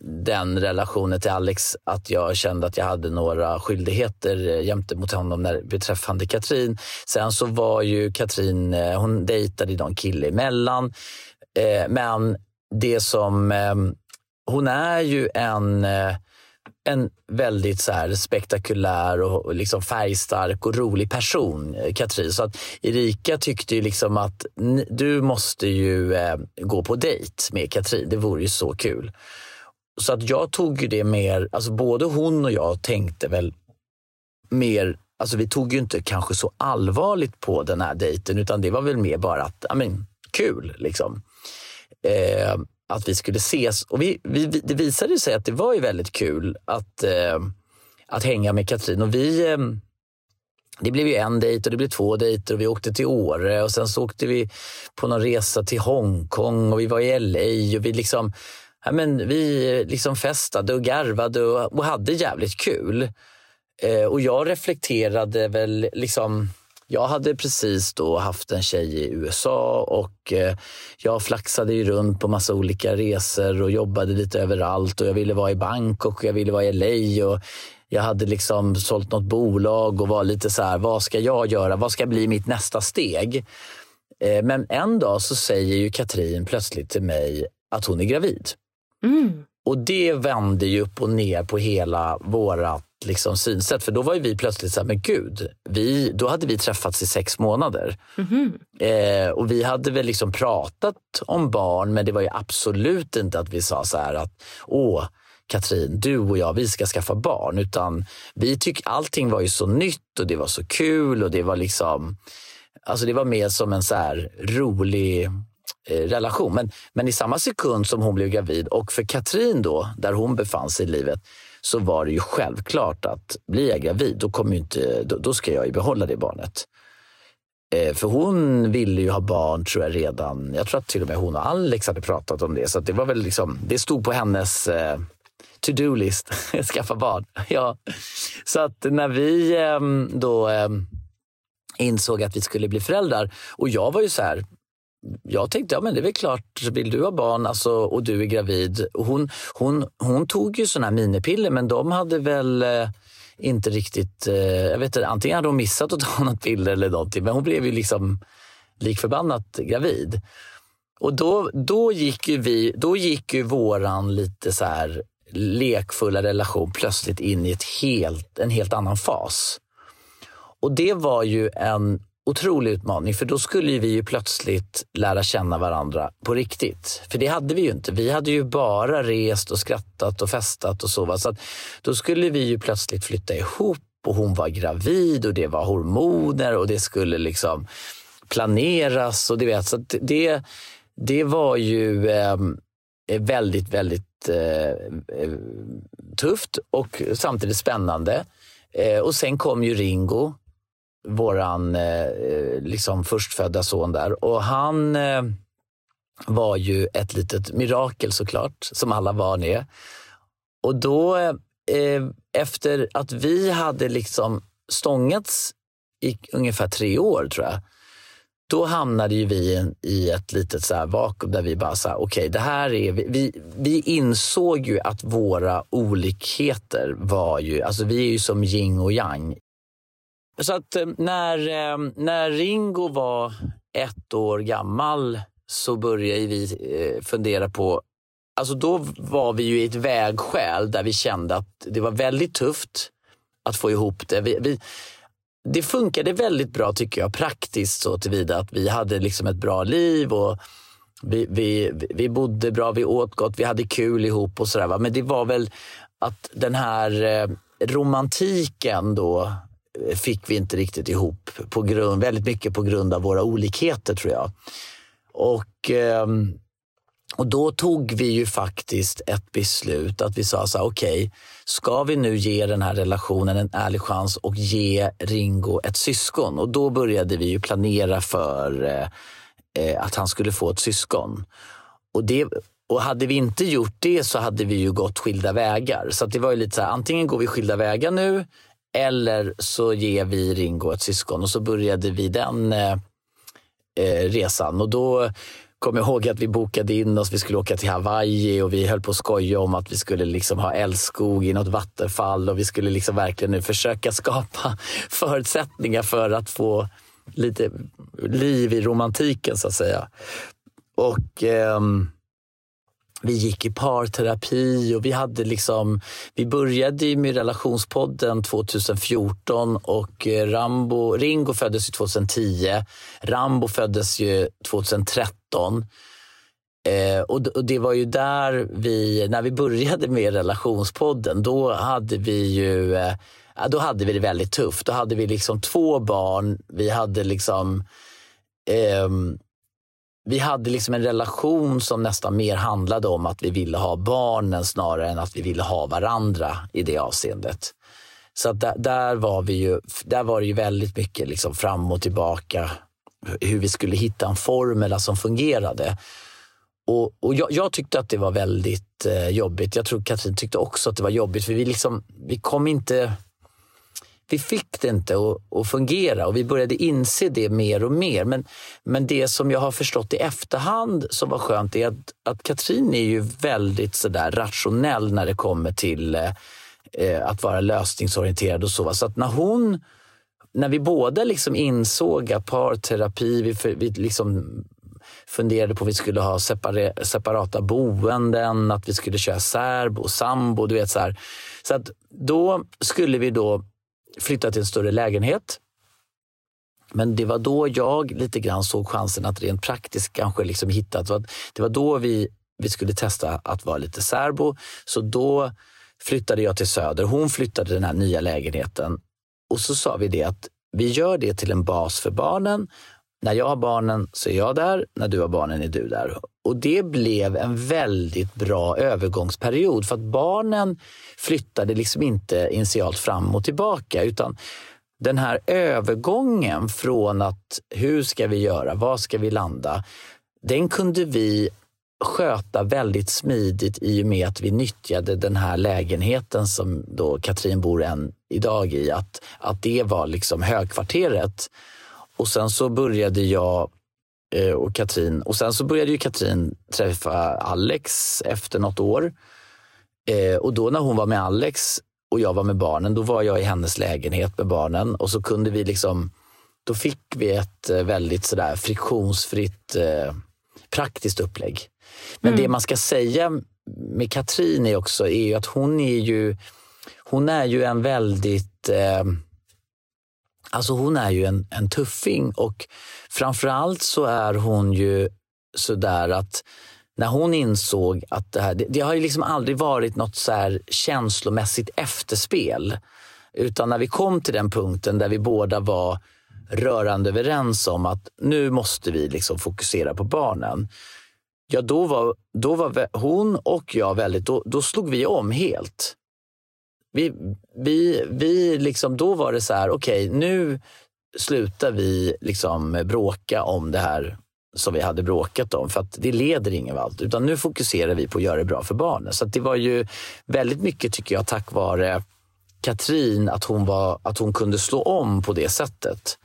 [SPEAKER 2] den relationen till Alex att jag kände att jag hade några skyldigheter gentemot jämte mot honom när, beträffande Katrin. Sen så var ju Katrin, eh, hon dejtade någon kille emellan. Eh, men det som, eh, hon är ju en eh, en väldigt så här spektakulär och liksom färgstark och rolig person, Katrin. Så att Erika tyckte ju liksom att du måste ju eh, gå på dejt med Katrin. Det vore ju så kul. Så att jag tog det mer, alltså både hon och jag tänkte väl mer, alltså vi tog ju inte kanske så allvarligt på den här dejten utan det var väl mer bara att, ja men kul liksom. Eh, att vi skulle ses. Och vi, vi, det visade sig att det var ju väldigt kul att, eh, att hänga med Katrin. Och vi, eh, det blev ju en dejt och det blev två dejter och vi åkte till Åre och sen så åkte vi på någon resa till Hongkong och vi var i LA och vi liksom ja, men vi liksom festade och garvade och, och hade jävligt kul. Eh, och jag reflekterade väl liksom jag hade precis då haft en tjej i USA och eh, jag flaxade ju runt på massa olika resor och jobbade lite överallt och jag ville vara i Bangkok och jag ville vara i LA och jag hade liksom sålt något bolag och var lite så här, vad ska jag göra? Vad ska bli mitt nästa steg? Eh, men en dag så säger ju Katrin plötsligt till mig att hon är gravid. Mm. Och det vände ju upp och ner på hela vårat liksom synsätt. För då var vi plötsligt så här, men gud, vi, då hade vi träffats i sex månader. Mm. Eh, och vi hade väl liksom pratat om barn, men det var ju absolut inte att vi sa så här att åh, Katrin, du och jag, vi ska skaffa barn. Utan vi tyck, allting var ju så nytt och det var så kul och det var liksom, alltså det var mer som en så rolig Eh, relation. Men, men i samma sekund som hon blev gravid och för Katrin då, där hon befann sig i livet, så var det ju självklart att blir jag gravid, då, kommer inte, då, då ska jag ju behålla det barnet. Eh, för hon ville ju ha barn tror jag redan, jag tror att till och med hon och Alex hade pratat om det. Så det var väl liksom, det stod på hennes eh, to-do-list, skaffa barn. ja. Så att när vi eh, då eh, insåg att vi skulle bli föräldrar och jag var ju så här, jag tänkte, ja men det är väl klart, vill du ha barn alltså, och du är gravid. Hon, hon, hon tog ju sådana här minipiller men de hade väl eh, inte riktigt, eh, jag vet inte, antingen hade hon missat att ta något piller eller någonting men hon blev ju liksom likförbannat gravid. Och då, då gick ju vi, då gick ju våran lite så här lekfulla relation plötsligt in i ett helt, en helt annan fas. Och det var ju en otrolig utmaning för då skulle vi ju plötsligt lära känna varandra på riktigt. För det hade vi ju inte. Vi hade ju bara rest och skrattat och festat och så. så då skulle vi ju plötsligt flytta ihop och hon var gravid och det var hormoner och det skulle liksom planeras. och det vet, så det, det var ju... Eh, väldigt, väldigt eh, eh, tufft och samtidigt spännande. Eh, och sen kom ju Ringo, våran eh, liksom förstfödda son där. Och han eh, var ju ett litet mirakel såklart, som alla barn är. Och då, eh, efter att vi hade liksom stångats i ungefär tre år tror jag, då hamnade ju vi i ett litet så här vakuum där vi bara sa, okej, okay, det här är, vi, vi insåg ju att våra olikheter var ju, alltså vi är ju som yin och yang. Så att eh, när, eh, när Ringo var ett år gammal så började vi eh, fundera på, alltså då var vi ju i ett vägskäl där vi kände att det var väldigt tufft att få ihop det. Vi, vi, det funkade väldigt bra tycker jag, praktiskt så tillvida att vi hade liksom ett bra liv och vi, vi, vi bodde bra, vi åt gott, vi hade kul ihop och sådär. Men det var väl att den här romantiken då fick vi inte riktigt ihop. På grund, väldigt mycket på grund av våra olikheter tror jag. Och, ehm, och då tog vi ju faktiskt ett beslut att vi sa så här, okej, okay, ska vi nu ge den här relationen en ärlig chans och ge Ringo ett syskon? Och då började vi ju planera för eh, eh, att han skulle få ett syskon. Och, det, och hade vi inte gjort det så hade vi ju gått skilda vägar. Så det var ju lite så här, antingen går vi skilda vägar nu eller så ger vi Ringo ett syskon. Och så började vi den eh, eh resan. Och då kommer ihåg att vi bokade in oss, vi skulle åka till Hawaii och vi höll på att skoja om att vi skulle liksom ha älskog i något vattenfall och vi skulle liksom verkligen nu försöka skapa förutsättningar för att få lite liv i romantiken så att säga. Och ehm, vi gick i parterapi och vi hade liksom, vi började med relationspodden 2014 och eh, Rambo, Ringo föddes ju 2010. Rambo föddes ju 2013. Eh, och, och, det var ju där vi, när vi började med relationspodden, då hade vi ju eh, då hade vi det väldigt tufft. Då hade vi liksom två barn. Vi hade liksom eh, vi hade liksom en relation som nästan mer handlade om att vi ville ha barnen snarare än att vi ville ha varandra i det avseendet. Så där, där, var vi ju, där var det ju väldigt mycket liksom fram och tillbaka hur vi skulle hitta en formel som fungerade. Och, och jag, jag, tyckte att det var väldigt eh, jobbigt. Jag tror Katrin tyckte också att det var jobbigt för vi, liksom, vi kom inte vi fick det inte att, att, fungera och vi började inse det mer och mer. Men, men det som jag har förstått i efterhand som var skönt är att, att Katrin är ju väldigt sådär rationell när det kommer till eh, eh att vara lösningsorienterad och så. Så att när hon när vi båda liksom insåg att parterapi, vi, vi liksom funderade på att vi skulle ha separa, separata boenden, att vi skulle köra särbo och sambo. Du vet, så här. så att då skulle vi då flytta till en större lägenhet. Men det var då jag lite grann såg chansen att rent praktiskt kanske liksom hitta. Det var då vi, vi skulle testa att vara lite särbo. Så då flyttade jag till Söder. Hon flyttade till den här nya lägenheten. Och så sa vi det att vi gör det till en bas för barnen. När jag har barnen så är jag där, när du har barnen är du där. Och det blev en väldigt bra övergångsperiod för att barnen flyttade liksom inte initialt fram och tillbaka utan den här övergången från att hur ska vi göra, var ska vi landa? Den kunde vi sköta väldigt smidigt i och med att vi nyttjade den här lägenheten som då Katrin bor än idag i. Att, att det var liksom högkvarteret. Och sen så började jag Eh, och Katrin. Och sen så började ju Katrin träffa Alex efter något år. Eh, och då när hon var med Alex och jag var med barnen, då var jag i hennes lägenhet med barnen och så kunde vi liksom, då fick vi ett eh, väldigt sådär friktionsfritt praktiskt upplägg. Men mm. det man ska säga med Katrin är också är att hon är ju, hon är ju en väldigt eh, Alltså hon är ju en, en tuffing och framförallt så är hon ju sådär att när hon insåg att det här, det, det har ju liksom aldrig varit något så här känslomässigt efterspel. Utan när vi kom till den punkten där vi båda var rörande överens om att nu måste vi liksom fokusera på barnen. ja då var, då var hon och jag väldigt, då, då slog vi om helt. Vi, vi, vi liksom, då var det så här, okej okay, nu slutar vi liksom bråka om det här som vi hade bråkat om för att det leder ingen vart. Utan nu fokuserar vi på att göra det bra för barnen. Så det var ju väldigt mycket tycker jag tack vare Katrin att hon, var, att hon kunde slå om på det sättet.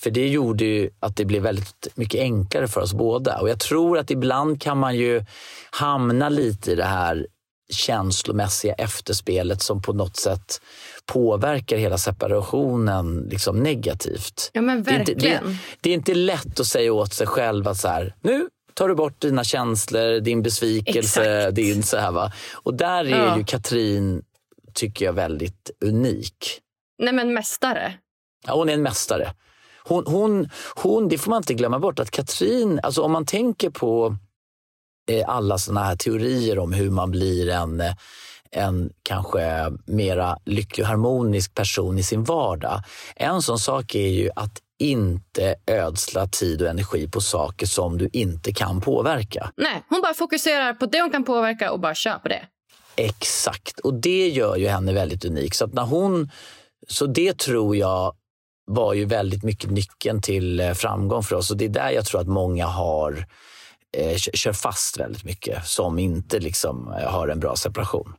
[SPEAKER 2] För det gjorde ju att det blev väldigt mycket enklare för oss båda. Och jag tror att ibland kan man ju hamna lite i det här känslomässiga efterspelet som på något sätt påverkar hela separationen liksom negativt.
[SPEAKER 1] Ja men verkligen.
[SPEAKER 2] Det är, inte, det, det är inte lätt att säga åt sig själv att så här, nu tar du bort dina känslor, din besvikelse, Exakt. din så här va. Och där är ja. ju Katrin, tycker jag, väldigt unik.
[SPEAKER 1] Nej men mästare.
[SPEAKER 2] Ja, hon är en mästare. Hon, hon, hon, det får man inte glömma bort, att Katrin, alltså om man tänker på alla såna här teorier om hur man blir en en kanske mera lycklig och harmonisk person i sin vardag. En sån sak är ju att inte ödsla tid och energi på saker som du inte kan påverka.
[SPEAKER 1] Nej, hon bara fokuserar på det hon kan påverka och bara kör på det.
[SPEAKER 2] Exakt, och det gör ju henne väldigt unik. Så, när hon, så det tror jag var ju väldigt mycket nyckeln till eh, framgång för oss och det är där jag tror att många har eh, kör fast väldigt mycket som inte liksom eh, har en bra separation.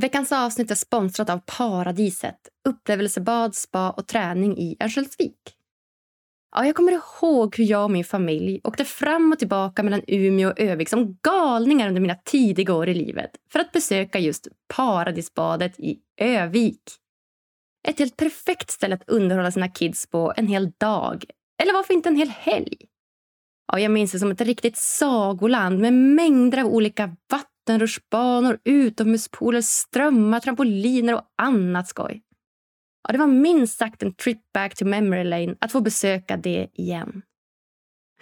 [SPEAKER 1] Veckans avsnitt är sponsrat av Paradiset, upplevelsebad, spa och träning i Örnsköldsvik. Ja, jag kommer ihåg hur jag och min familj åkte fram och tillbaka mellan Umeå och Övik som galningar under mina tidiga år i livet för att besöka just Paradisbadet i Övik. Ett helt perfekt ställe att underhålla sina kids på en hel dag. Eller varför inte en hel helg? Ja, jag minns det som ett riktigt sagoland med mängder av olika vattenrutschbanor, utomhuspooler, strömmar, trampoliner och annat skoj. Ja, det var minst sagt en trip back to memory lane att få besöka det igen.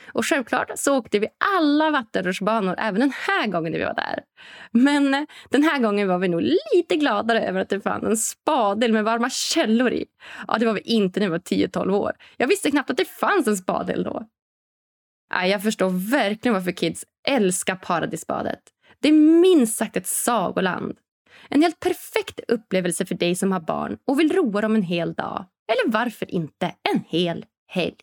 [SPEAKER 1] Och självklart så åkte vi alla vattenrutschbanor även den här gången när vi var där. Men eh, den här gången var vi nog lite gladare över att det fanns en spadel med varma källor i. Ja, det var vi inte när vi var 10-12 år. Jag visste knappt att det fanns en spadel då. Ja, jag förstår verkligen varför kids älskar Paradisbadet. Det är minst sagt ett sagoland. En helt perfekt upplevelse för dig som har barn och vill roa dem en hel dag. Eller varför inte en hel helg.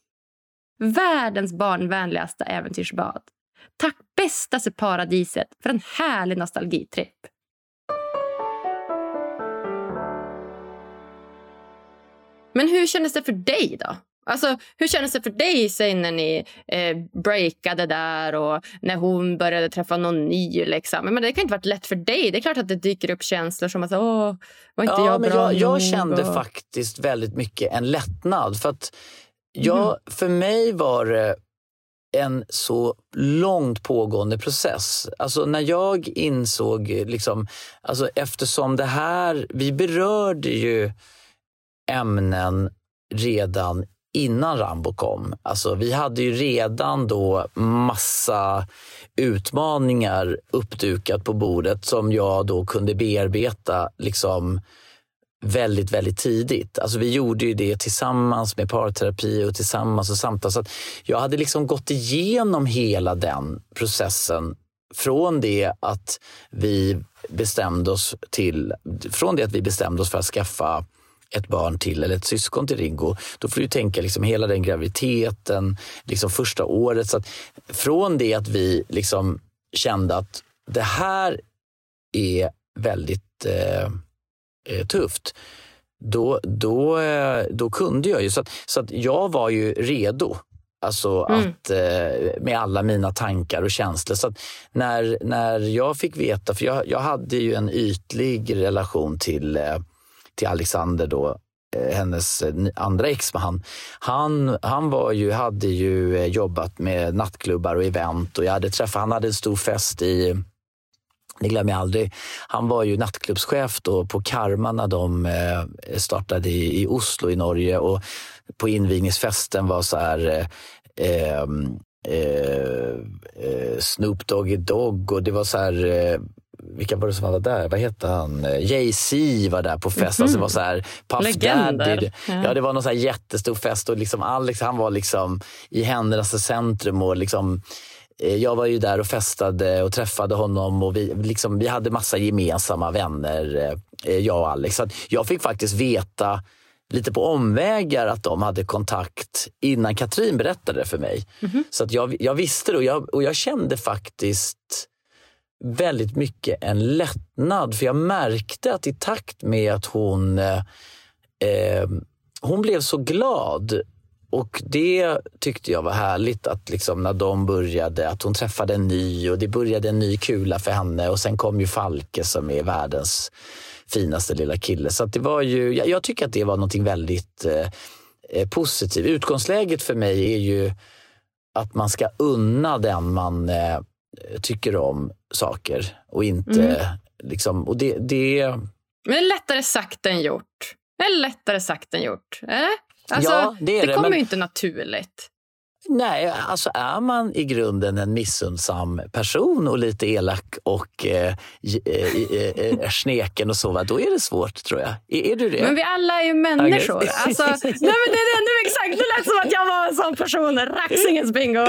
[SPEAKER 1] Världens barnvänligaste äventyrsbad. Tack bästaste paradiset för en härlig nostalgitripp. Men hur kändes det för dig då? Alltså, hur kändes det för dig sen när ni eh, breakade där och när hon började träffa någon ny? Liksom? Men det kan inte varit lätt för dig. Det är klart att det dyker upp känslor som att åh, var inte ja, jag bra
[SPEAKER 2] jag, jag kände och... faktiskt väldigt mycket en lättnad. För att jag, mm. För mig var det en så långt pågående process. Alltså när jag insåg, liksom, alltså eftersom det här, vi berörde ju ämnen redan innan Rambo kom. Alltså, vi hade ju redan då massa utmaningar uppdukat på bordet som jag då kunde bearbeta liksom väldigt, väldigt tidigt. Alltså vi gjorde ju det tillsammans med parterapi och tillsammans och samtal. Så jag hade liksom gått igenom hela den processen från det att vi bestämde oss till, från det att vi bestämde oss för att skaffa ett barn till eller ett syskon till Ringo, då får du tänka liksom hela den graviditeten, liksom första året. Så från det att vi liksom kände att det här är väldigt eh, eh, tufft, då, då, eh, då kunde jag ju. Så, att, så att jag var ju redo. Alltså mm. att, eh, med alla mina tankar och känslor. Så när, när jag fick veta, för jag, jag hade ju en ytlig relation till eh, till Alexander då, hennes andra exman. Han, han var ju, hade ju jobbat med nattklubbar och event och jag hade träffat, han hade en stor fest i det glömmer jag aldrig. Han var ju nattklubbschef då på Karma när de startade i, Oslo i Norge och på invigningsfesten var så här eh, eh, Snoop Doggy Dogg och det var så här vilka var det som var där? Vad heter han? Jay-Z var där på fest. Mm. Alltså det var så här, Puff
[SPEAKER 1] Legender.
[SPEAKER 2] Daddy. Ja. det var någon så här jättestor fest och liksom Alex han var liksom i händernas centrum. och liksom eh, jag var ju där och festade och träffade honom och vi, liksom, vi hade massa gemensamma vänner, eh, jag och Alex. Så jag fick faktiskt veta lite på omvägar att de hade kontakt innan Katrin berättade det för mig. Mm -hmm. Så att jag, jag visste det och jag, och jag kände faktiskt väldigt mycket en lättnad. För jag märkte att i takt med att hon, eh, eh, hon blev så glad och det tyckte jag var härligt att liksom när de började, att hon träffade en ny och det började en ny kula för henne och sen kom ju Falke som är världens finaste lilla kille. Så det var ju, jag, jag, tycker att det var något väldigt eh, eh, positivt. Utgångsläget för mig är ju att man ska unna den man eh, tycker om saker och inte mm. liksom, och det, det...
[SPEAKER 1] Men lättare sagt än gjort. Är lättare sagt än gjort. Eller? Alltså,
[SPEAKER 2] ja, det,
[SPEAKER 1] det,
[SPEAKER 2] det
[SPEAKER 1] kommer
[SPEAKER 2] men...
[SPEAKER 1] ju inte naturligt.
[SPEAKER 2] Nej, alltså är man i grunden en missundsam person och lite elak och eh, eh, eh, sneken och så, då är det svårt tror jag. Är, är du det?
[SPEAKER 1] Men vi alla är ju människor. Okay. Alltså, nej, men det är nu exakt. Det lät som att jag var en sån person. Raxingens bingo.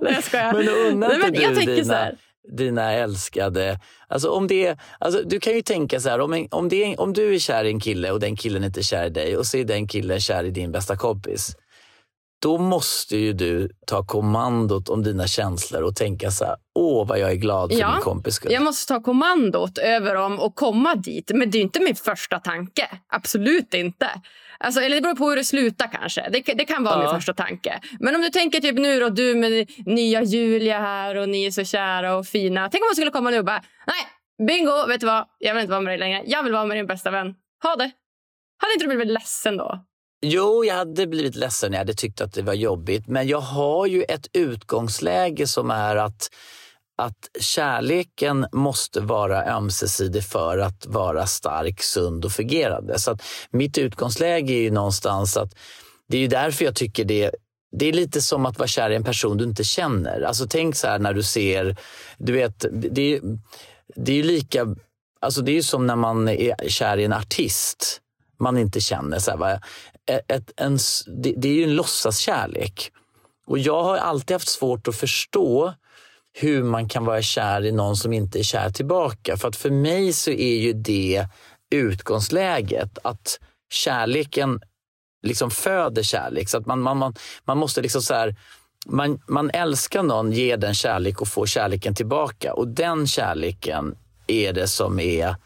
[SPEAKER 1] Nej, jag skojar.
[SPEAKER 2] Men unnar inte du dina, dina älskade... Alltså om det, alltså du kan ju tänka så här, om, en, om, det, om du är kär i en kille och den killen inte är kär i dig och så är den killen kär i din bästa kompis då måste ju du ta kommandot om dina känslor och tänka så här, åh vad jag är glad för ja, min kompis skull.
[SPEAKER 1] Jag måste ta kommandot över dem och komma dit. Men det är inte min första tanke. Absolut inte. Alltså, eller det beror på hur det slutar kanske. Det, det kan vara ja. min första tanke. Men om du tänker typ nu då, du med nya Julia här och ni är så kära och fina. Tänk om man skulle komma nu och bara, nej, bingo, vet du vad? Jag vill inte vara med dig längre. Jag vill vara med din bästa vän. Ha det. Hade inte du blivit ledsen då?
[SPEAKER 2] Jo, jag hade blivit ledsen. Jag hade tyckt att det var jobbigt. Men jag har ju ett utgångsläge som är att, att kärleken måste vara ömsesidig för att vara stark, sund och fungerande. Så att mitt utgångsläge är ju någonstans att det är ju därför jag tycker det det är lite som att vara kär i en person du inte känner. Alltså tänk så här när du ser, du vet, det är, det är lika, alltså det är som när man är kär i en artist man inte känner. Så här, ett, en, det, det är ju en låtsaskärlek. Och jag har alltid haft svårt att förstå hur man kan vara kär i någon som inte är kär tillbaka. För att för mig så är ju det utgångsläget att kärleken liksom föder kärlek. Så att man, man, man, man måste liksom så här, man, man älskar någon, ger den kärlek och får kärleken tillbaka. Och den kärleken är det som är,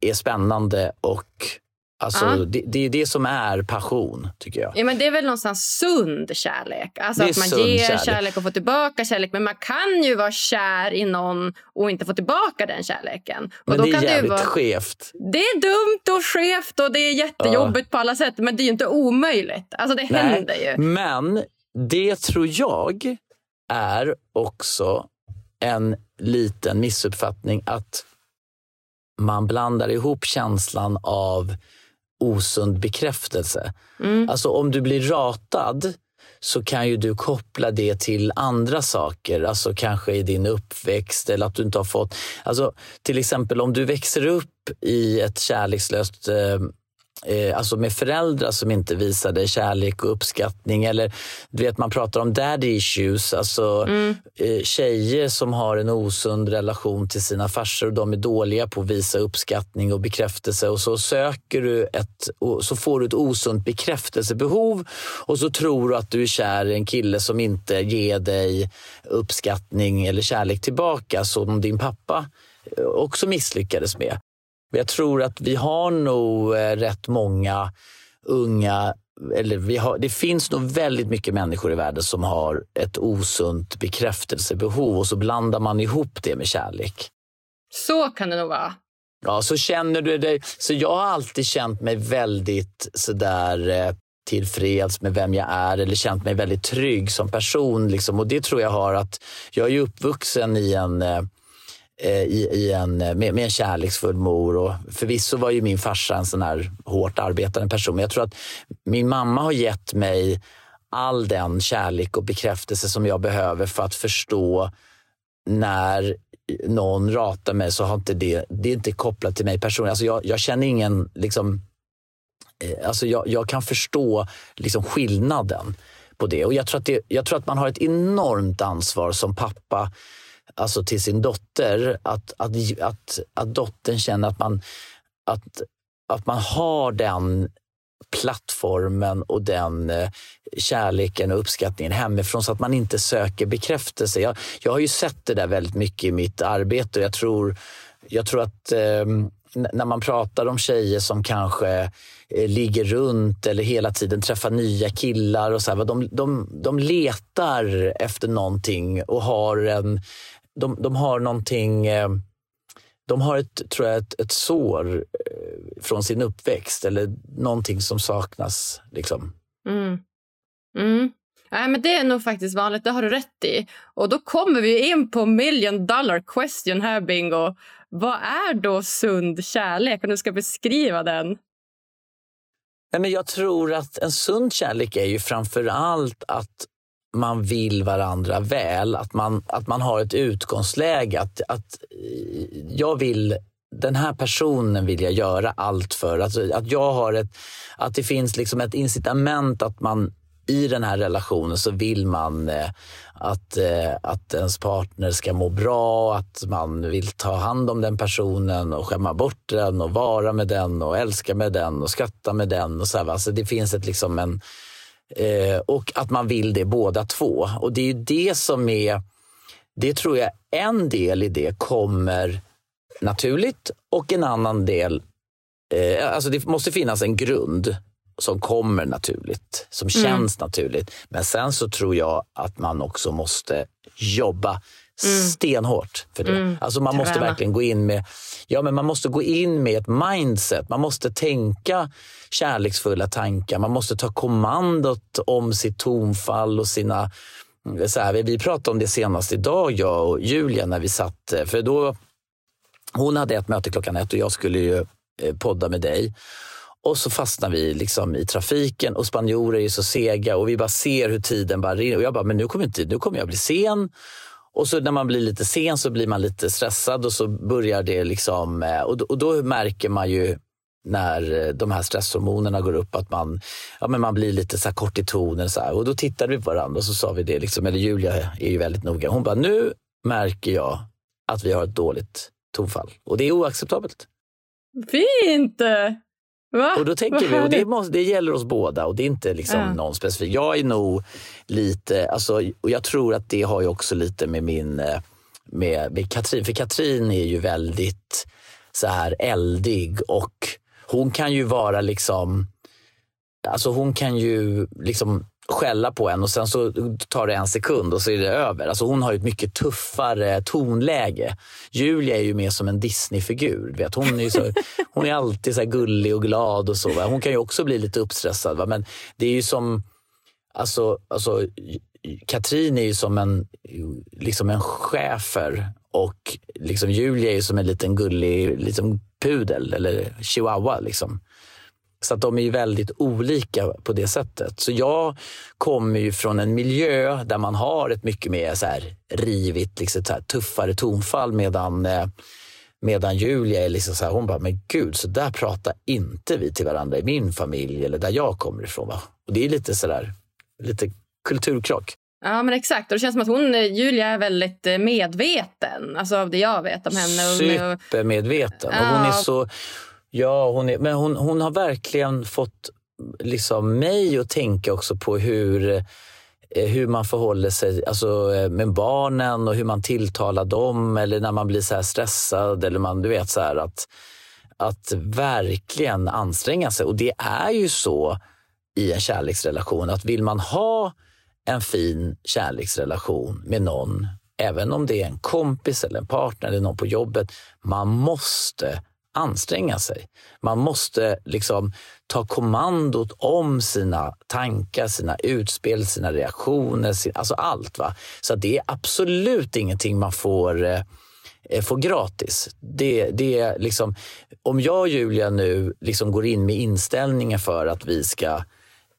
[SPEAKER 2] är spännande och Alltså, ja. det, det, är det som är passion, tycker jag.
[SPEAKER 1] Ja, men det är väl någonstans sund kärlek. Alltså att man ger kärlek. kärlek. och får tillbaka kärlek. Men man kan ju vara kär i någon och inte få tillbaka den kärleken.
[SPEAKER 2] Men det är
[SPEAKER 1] kan
[SPEAKER 2] jävligt
[SPEAKER 1] det vara...
[SPEAKER 2] skevt.
[SPEAKER 1] Det är dumt och skevt och det är jättejobbigt ja. på alla sätt. Men det är ju inte omöjligt. Alltså det Nej, händer ju.
[SPEAKER 2] Men det tror jag är också en liten missuppfattning att man blandar ihop känslan av osund bekräftelse. Mm. Alltså om du blir ratad så kan ju du koppla det till andra saker, alltså kanske i din uppväxt eller att du inte har fått... Alltså, till exempel om du växer upp i ett kärlekslöst eh, alltså med föräldrar som inte visade kärlek och uppskattning. Eller du vet, man pratar om daddy issues, alltså mm. eh, tjejer som har en osund relation till sina farsor och de är dåliga på att visa uppskattning och bekräftelse och så söker du ett, så får du ett osunt bekräftelsebehov och så tror du att du är kär i en kille som inte ger dig uppskattning eller kärlek tillbaka som din pappa eh, också misslyckades med. Jag tror att vi har nog eh, rätt många unga eller vi har, det finns nog väldigt mycket människor i världen som har ett osunt bekräftelsebehov och så blandar man ihop det med kärlek.
[SPEAKER 1] Så kan det nog vara.
[SPEAKER 2] Ja, så känner du dig. Så jag har alltid känt mig väldigt sådär eh, tillfreds med vem jag är eller känt mig väldigt trygg som person. Liksom. Och det tror jag har att jag är uppvuxen i en Eh, Eh, i, i en, eh, med, med, en kärleksfull mor. Och förvisso var ju min farsa en sån här hårt arbetande person. Men jag tror att min mamma har gett mig all den kärlek och bekräftelse som jag behöver för att förstå när någon ratar mig så har inte det, det är inte kopplat till mig personligen. Alltså jag, jag känner ingen, liksom, eh, alltså jag, jag kan förstå liksom skillnaden på det. Och jag tror, att det, jag tror att man har ett enormt ansvar som pappa alltså till sin dotter. Att, att, att, att dottern känner att man, att, att man har den plattformen och den eh, kärleken och uppskattningen hemifrån så att man inte söker bekräftelse. Jag, jag har ju sett det där väldigt mycket i mitt arbete och jag tror, jag tror att eh, när man pratar om tjejer som kanske eh, ligger runt eller hela tiden träffar nya killar och så här, de, de, de letar efter någonting och har en, de, de har någonting eh, de har ett, tror jag, ett, ett sår eh, från sin uppväxt eller någonting som saknas. Liksom.
[SPEAKER 1] Mm. Mm. Nej, men det är nog faktiskt vanligt, det har du rätt i. Och då kommer vi in på million dollar question här, Bingo. Vad är då sund kärlek? Om du ska beskriva den.
[SPEAKER 2] Nej, men jag tror att en sund kärlek är ju framför allt att man vill varandra väl. Att man, att man har ett utgångsläge. Att, att eh, jag vill den här personen vill jag göra allt för. Alltså, att, jag har ett, att det finns liksom ett incitament att man i den här relationen så vill man eh, att, eh, att ens partner ska må bra, att man vill ta hand om den personen och skämma bort den och vara med den och älska med den och skratta med den. Och så här, alltså det finns ett, liksom en, Eh, och att man vill det båda två. Och det är det som är, det tror jag en del i det kommer naturligt och en annan del, eh, alltså det måste finnas en grund som kommer naturligt, som mm. känns naturligt. Men sen så tror jag att man också måste jobba mm. stenhårt för det. Mm. Alltså man måste verkligen gå in med ja, men man måste gå in med ett mindset. Man måste tänka kärleksfulla tankar. Man måste ta kommandot om sitt tonfall och sina... Så här, vi pratade om det senast idag, jag och Julia, när vi satt... För då, hon hade ett möte klockan ett och jag skulle ju eh, podda med dig. Och så fastnar vi liksom i trafiken och spanjorer är så sega och vi bara ser hur tiden bara rinner. Och jag bara, men nu kommer, inte, nu kommer jag bli sen. Och så när man blir lite sen så blir man lite stressad och så börjar det liksom... Eh, och då, och då märker man ju när eh, de här stresshormonerna går upp att man, ja, men man blir lite så kort i tonen. Så här. Och då tittade vi på varandra och så sa vi det, liksom, eller Julia är ju väldigt noga. Hon bara, nu märker jag att vi har ett dåligt tonfall och det är oacceptabelt.
[SPEAKER 1] Fint!
[SPEAKER 2] Va? Och då tänker vi, och det, måste, det gäller oss båda och det är inte liksom ja. någon specifik. Jag är nog lite, alltså, och jag tror att det har ju också lite med min, eh, med, med Katrin, för Katrin är ju väldigt så här eldig och hon kan ju vara liksom, alltså hon kan ju liksom skälla på en och sen så tar det en sekund och så är det över. Alltså hon har ett mycket tuffare tonläge. Julia är ju mer som en Disney-figur. Vet? Hon, är så, hon är alltid så gullig och glad. och så. Va? Hon kan ju också bli lite uppstressad. Va? Men det är ju som... Alltså, alltså, Katrin är ju som en, liksom en chefer och liksom Julia är ju som en liten gullig liksom pudel eller chihuahua. Liksom. Så att de är väldigt olika på det sättet. Så jag kommer ju från en miljö där man har ett mycket mer så här rivigt, liksom så tuffare tonfall medan, eh, medan Julia är liksom så här, hon bara, men gud, så där pratar inte vi till varandra i min familj eller där jag kommer ifrån. Va? Och det är lite så där, lite kulturkrock.
[SPEAKER 1] Ja, men exakt. Och det känns som att hon, Julia är väldigt eh, medveten, alltså av det jag vet om henne.
[SPEAKER 2] Supermedveten. Och hon är så Ja, hon är, men hon, hon har verkligen fått liksom mig att tänka också på hur, eh, hur man förhåller sig alltså, eh, med barnen och hur man tilltalar dem eller när man blir så stressad. eller man, du vet så att, att verkligen anstränga sig. Och det är ju så i en kärleksrelation att vill man ha en fin kärleksrelation med någon, även om det är en kompis eller en partner eller någon på jobbet, man måste anstränga sig. Man måste liksom ta kommandot om sina tankar, sina utspel, sina reaktioner, sin, alltså allt. Va? Så det är absolut ingenting man får eh, eh, får gratis. Det, det är liksom, om jag och Julia nu liksom går in med inställningen för att vi ska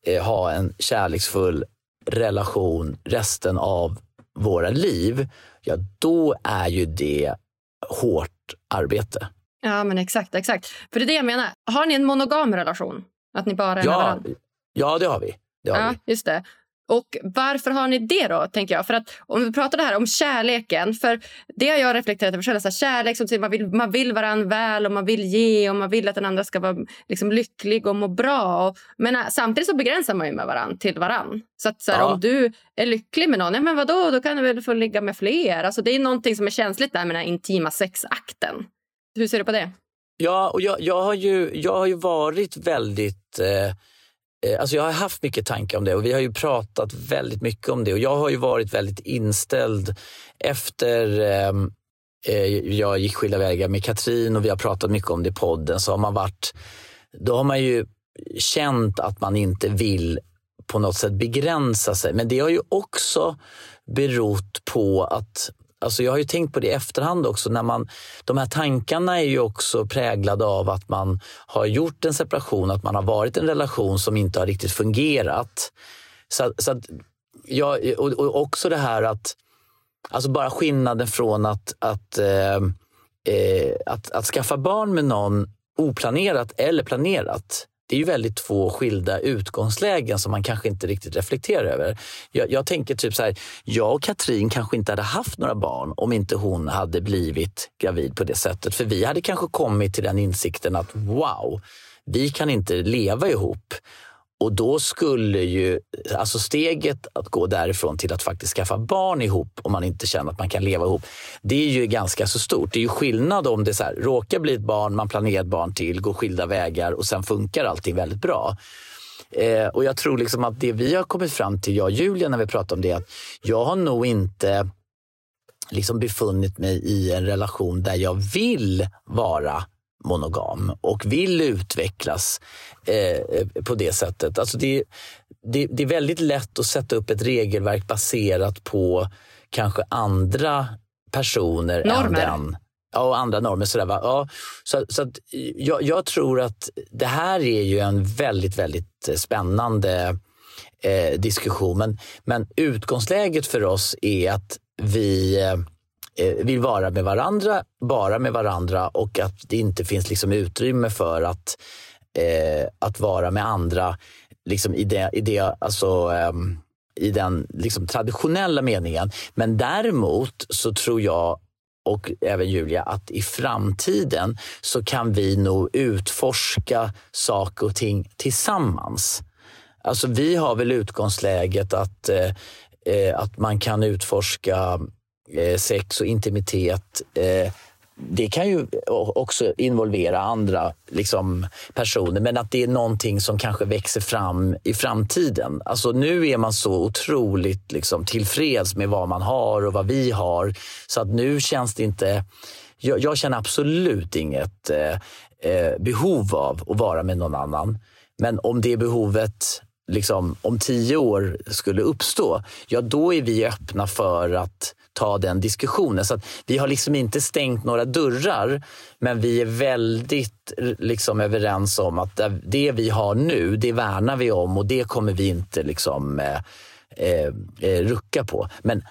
[SPEAKER 2] eh, ha en kärleksfull relation resten av våra liv, ja då är ju det hårt arbete.
[SPEAKER 1] Ja, men exakt, exakt. För det är det jag menar. Har ni en monogam relation? Att ni bara är
[SPEAKER 2] ja,
[SPEAKER 1] med varandra?
[SPEAKER 2] Ja, det har vi. Det har
[SPEAKER 1] ja,
[SPEAKER 2] vi.
[SPEAKER 1] just det. Och varför har ni det då, tänker jag? För att om vi pratar det här om kärleken, för det har jag reflekterat över själv. Så här, kärlek som man vill, man vill varandra väl och man vill ge och man vill att den andra ska vara liksom, lycklig och må bra. Och, men äh, samtidigt så begränsar man ju med varandra till varandra. Så att så här,
[SPEAKER 2] Ja.
[SPEAKER 1] om du är lycklig med någon, ja men vadå, då kan du väl få ligga med fler. Alltså det är någonting som är känsligt där med den här intima sexakten. Hur ser du på det?
[SPEAKER 2] Ja, och jag, jag, har, ju, jag har ju varit väldigt... Eh, eh, alltså jag har haft mycket tankar om det och vi har ju pratat väldigt mycket om det. Och Jag har ju varit väldigt inställd efter ehm, eh, jag gick skilda vägar med Katrin och vi har pratat mycket om det i podden. Så har man varit, då har man ju känt att man inte vill på något sätt begränsa sig. Men det har ju också berott på att Alltså jag har ju tänkt på det i efterhand också. När man, de här tankarna är ju också präglade av att man har gjort en separation, att man har varit i en relation som inte har riktigt fungerat. Så, så att jag, och, och också det här att, alltså bara skillnaden från att, att, eh, eh, att, att skaffa barn med någon oplanerat eller planerat. Det är ju väldigt två skilda utgångslägen som man kanske inte riktigt reflekterar över. Jag, jag tänker typ så här, jag och Katrin kanske inte hade haft några barn om inte hon hade blivit gravid på det sättet. För vi hade kanske kommit till den insikten att wow, vi kan inte leva ihop. Och då skulle ju, alltså steget att gå därifrån till att faktiskt skaffa barn ihop om man inte känner att man kan leva ihop, det är ju ganska så stort. Det är ju skillnad om det så här, råkar bli ett barn, man planerar ett barn till, går skilda vägar och sen funkar allting väldigt bra. Eh, och jag tror liksom att det vi har kommit fram till, jag och Julia, när vi pratar om det, att jag har nog inte liksom befunnit mig i en relation där jag vill vara monogam och vill utvecklas eh, på det sättet. Alltså det, det, det är väldigt lätt att sätta upp ett regelverk baserat på kanske andra personer
[SPEAKER 1] Normer.
[SPEAKER 2] än den. Ja, och andra normer. Sådär, va? Ja, så, så att jag, jag tror att det här är ju en väldigt, väldigt spännande eh, diskussion. Men, men utgångsläget för oss är att vi eh, Eh, vill vara med varandra, bara med varandra och att det inte finns liksom utrymme för att, eh, att vara med andra liksom i, det, i, det, alltså, eh, i den liksom traditionella meningen. Men däremot så tror jag och även Julia att i framtiden så kan vi nog utforska saker och ting tillsammans. Alltså vi har väl utgångsläget att, eh, eh att man kan utforska Eh, sex och intimitet. Eh, det kan ju också involvera andra liksom, personer men att det är någonting som kanske växer fram i framtiden. Alltså nu är man så otroligt liksom, tillfreds med vad man har och vad vi har så att nu känns det inte... Jag, jag känner absolut inget eh, eh, behov av att vara med någon annan. Men om det behovet liksom, om tio år skulle uppstå, ja då är vi öppna för att ta den diskussionen. Så att vi har liksom inte stängt några dörrar, men vi är väldigt liksom, överens om att det vi har nu, det värnar vi om och det kommer vi inte liksom, eh, eh, eh rucka på. Men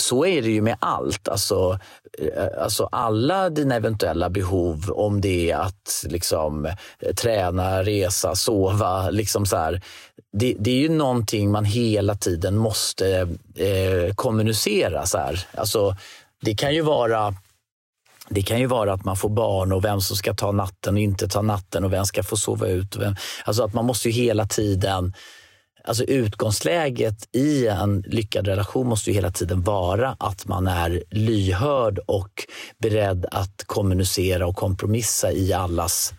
[SPEAKER 2] så är det ju med allt. Alltså, eh, alltså alla dina eventuella behov, om det är att liksom, eh, träna, resa, sova. Liksom så här, det, det är ju någonting man hela tiden måste eh, kommunicera. Så här. Alltså, det kan ju vara det kan ju vara att man får barn och vem som ska ta natten och inte ta natten och vem ska få sova ut. Och vem, alltså att man måste ju hela tiden Alltså utgångsläget i en lyckad relation måste ju hela tiden vara att man är lyhörd och beredd att kommunicera och kompromissa i allas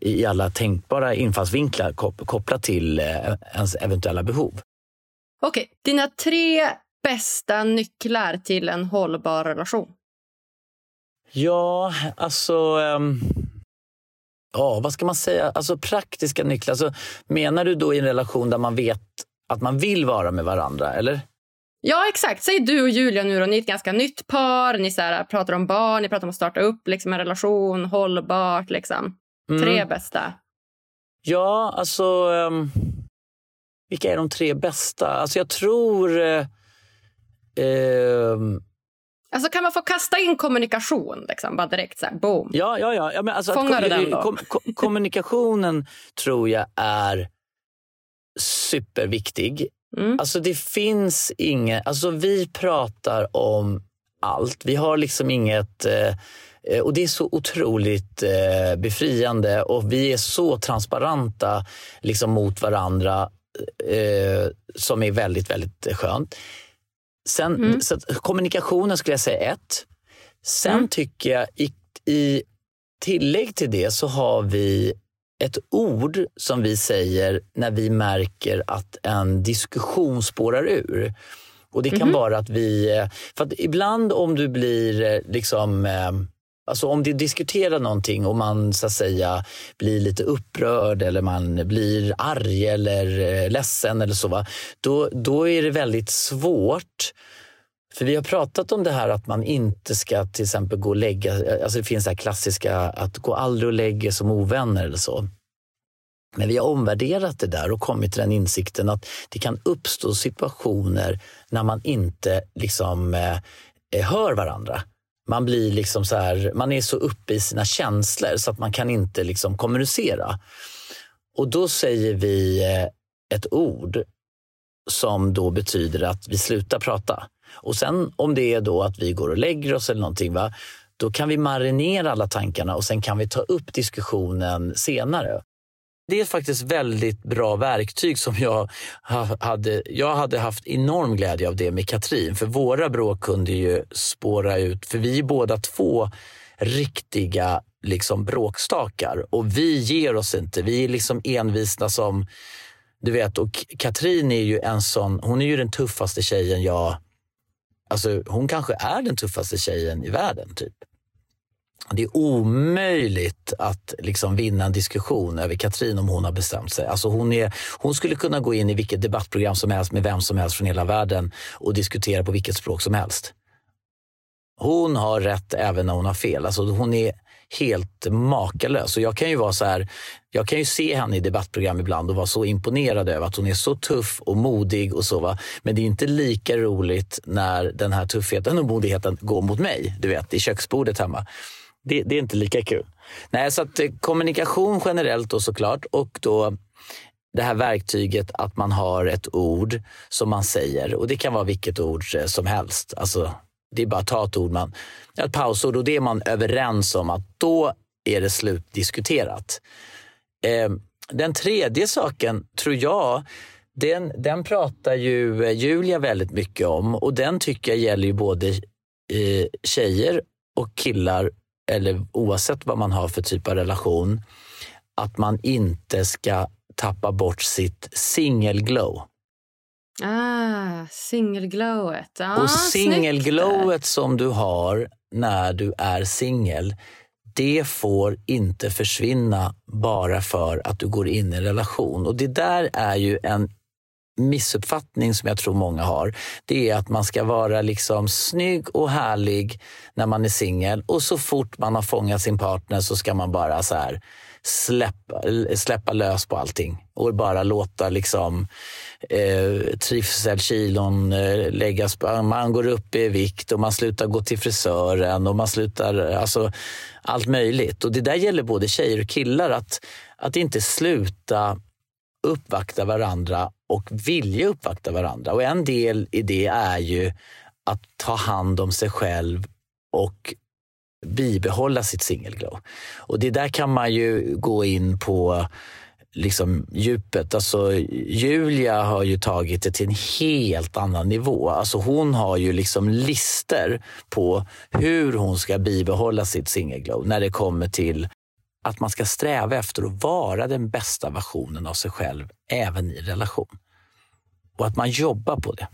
[SPEAKER 2] i alla tänkbara infallsvinklar kop- kopplat till eh, ens eventuella behov.
[SPEAKER 1] Okej, dina tre bästa nycklar till en hållbar relation.
[SPEAKER 2] Ja, alltså... ehm, ja, vad ska man säga? Alltså praktiska nycklar. Alltså, menar du då i en relation där man vet att man vill vara med varandra, eller?
[SPEAKER 1] Ja, exakt. Säg du och Julia nu då, ni är ett ganska nytt par. Ni så här, pratar om barn, ni pratar om att starta upp liksom, en relation, hållbart. Liksom. Tre
[SPEAKER 2] Mm.
[SPEAKER 1] bästa.
[SPEAKER 2] Ja, alltså... ehm, vilka är de tre bästa? Alltså jag tror... eh, ehm,
[SPEAKER 1] Alltså kan man få kasta in kommunikation liksom, bara direkt så här, boom?
[SPEAKER 2] Ja, ja, ja. ja men alltså
[SPEAKER 1] Fångar du den då?
[SPEAKER 2] kom, kom, kommunikationen tror jag är superviktig.
[SPEAKER 1] Mm.
[SPEAKER 2] Alltså det finns inget, alltså vi pratar om allt. Vi har liksom inget, eh, och det är så otroligt eh, befriande och vi är så transparenta liksom mot varandra eh, som är väldigt, väldigt skönt. Sen,
[SPEAKER 1] Mm.
[SPEAKER 2] så kommunikationen skulle jag säga ett. Sen
[SPEAKER 1] Mm.
[SPEAKER 2] tycker jag i, i tillägg till det så har vi ett ord som vi säger när vi märker att en diskussion spårar ur. Och Det kan
[SPEAKER 1] Mhm.
[SPEAKER 2] vara att vi... eh, För att ibland om du blir eh, liksom... eh, Alltså om du diskuterar någonting och man så att säga blir lite upprörd eller man blir arg eller ledsen eller så, va? Då, då är det väldigt svårt för vi har pratat om det här att man inte ska till exempel gå och lägga, alltså det finns det här klassiska att gå aldrig och lägga som ovänner eller så. Men vi har omvärderat det där och kommit till den insikten att det kan uppstå situationer när man inte liksom eh, eh, hör varandra. Man blir liksom så här, man är så uppe i sina känslor så att man kan inte liksom kommunicera. Och då säger vi eh, ett ord som då betyder att vi slutar prata. Och sen om det är då att vi går och lägger oss eller någonting, va? då kan vi marinera alla tankarna och sen kan vi ta upp diskussionen senare. Det är faktiskt väldigt bra verktyg som jag hade. Jag hade haft enorm glädje av det med Katrin, för våra bråk kunde ju spåra ut, för vi är båda två riktiga liksom bråkstakar och vi ger oss inte. Vi är liksom envisna som, du vet, och Katrin är ju en sån, hon är ju den tuffaste tjejen jag Alltså, hon kanske är den tuffaste tjejen i världen. typ. Det är omöjligt att liksom vinna en diskussion över Katrin om hon har bestämt sig. Alltså hon, är, hon skulle kunna gå in i vilket debattprogram som helst med vem som helst från hela världen och diskutera på vilket språk som helst. Hon har rätt även när hon har fel. Alltså hon är helt makalös. Och jag kan ju vara så här, jag kan ju se henne i debattprogram ibland och vara så imponerad över att hon är så tuff och modig och så. Va? Men det är inte lika roligt när den här tuffheten och modigheten går mot mig, du vet, i köksbordet hemma. Det, det är inte lika kul. Nej, så att eh, kommunikation generellt då såklart och då det här verktyget att man har ett ord som man säger och det kan vara vilket ord eh, som helst. Alltså, det är bara att ta ett ord, man, ett pausord och det är man överens om att då är det slutdiskuterat. Eh, den tredje saken tror jag, den, den pratar ju eh, Julia väldigt mycket om och den tycker jag gäller ju både eh, tjejer och killar eller oavsett vad man har för typ av relation, att man inte ska tappa bort sitt singelglow.
[SPEAKER 1] Ah, singelglowet. Ja,
[SPEAKER 2] och singelglowet som du har när du är singel, det får inte försvinna bara för att du går in i en relation. Och det där är ju en missuppfattning som jag tror många har. Det är att man ska vara liksom snygg och härlig när man är singel och så fort man har fångat sin partner så ska man bara så här släppa, släppa lös på allting och bara låta liksom eh, trivselkilon eh, läggas på. Man går upp i vikt och man slutar gå till frisören och man slutar, alltså allt möjligt. Och det där gäller både tjejer och killar, att, att inte sluta uppvakta varandra och vilja uppvakta varandra. Och en del i det är ju att ta hand om sig själv och bibehålla sitt singelglow. Och det där kan man ju gå in på liksom djupet. Alltså, Julia har ju tagit det till en helt annan nivå. Alltså, hon har ju liksom lister på hur hon ska bibehålla sitt singelglow när det kommer till att man ska sträva efter att vara den bästa versionen av sig själv även i relation. Och att man jobbar på det.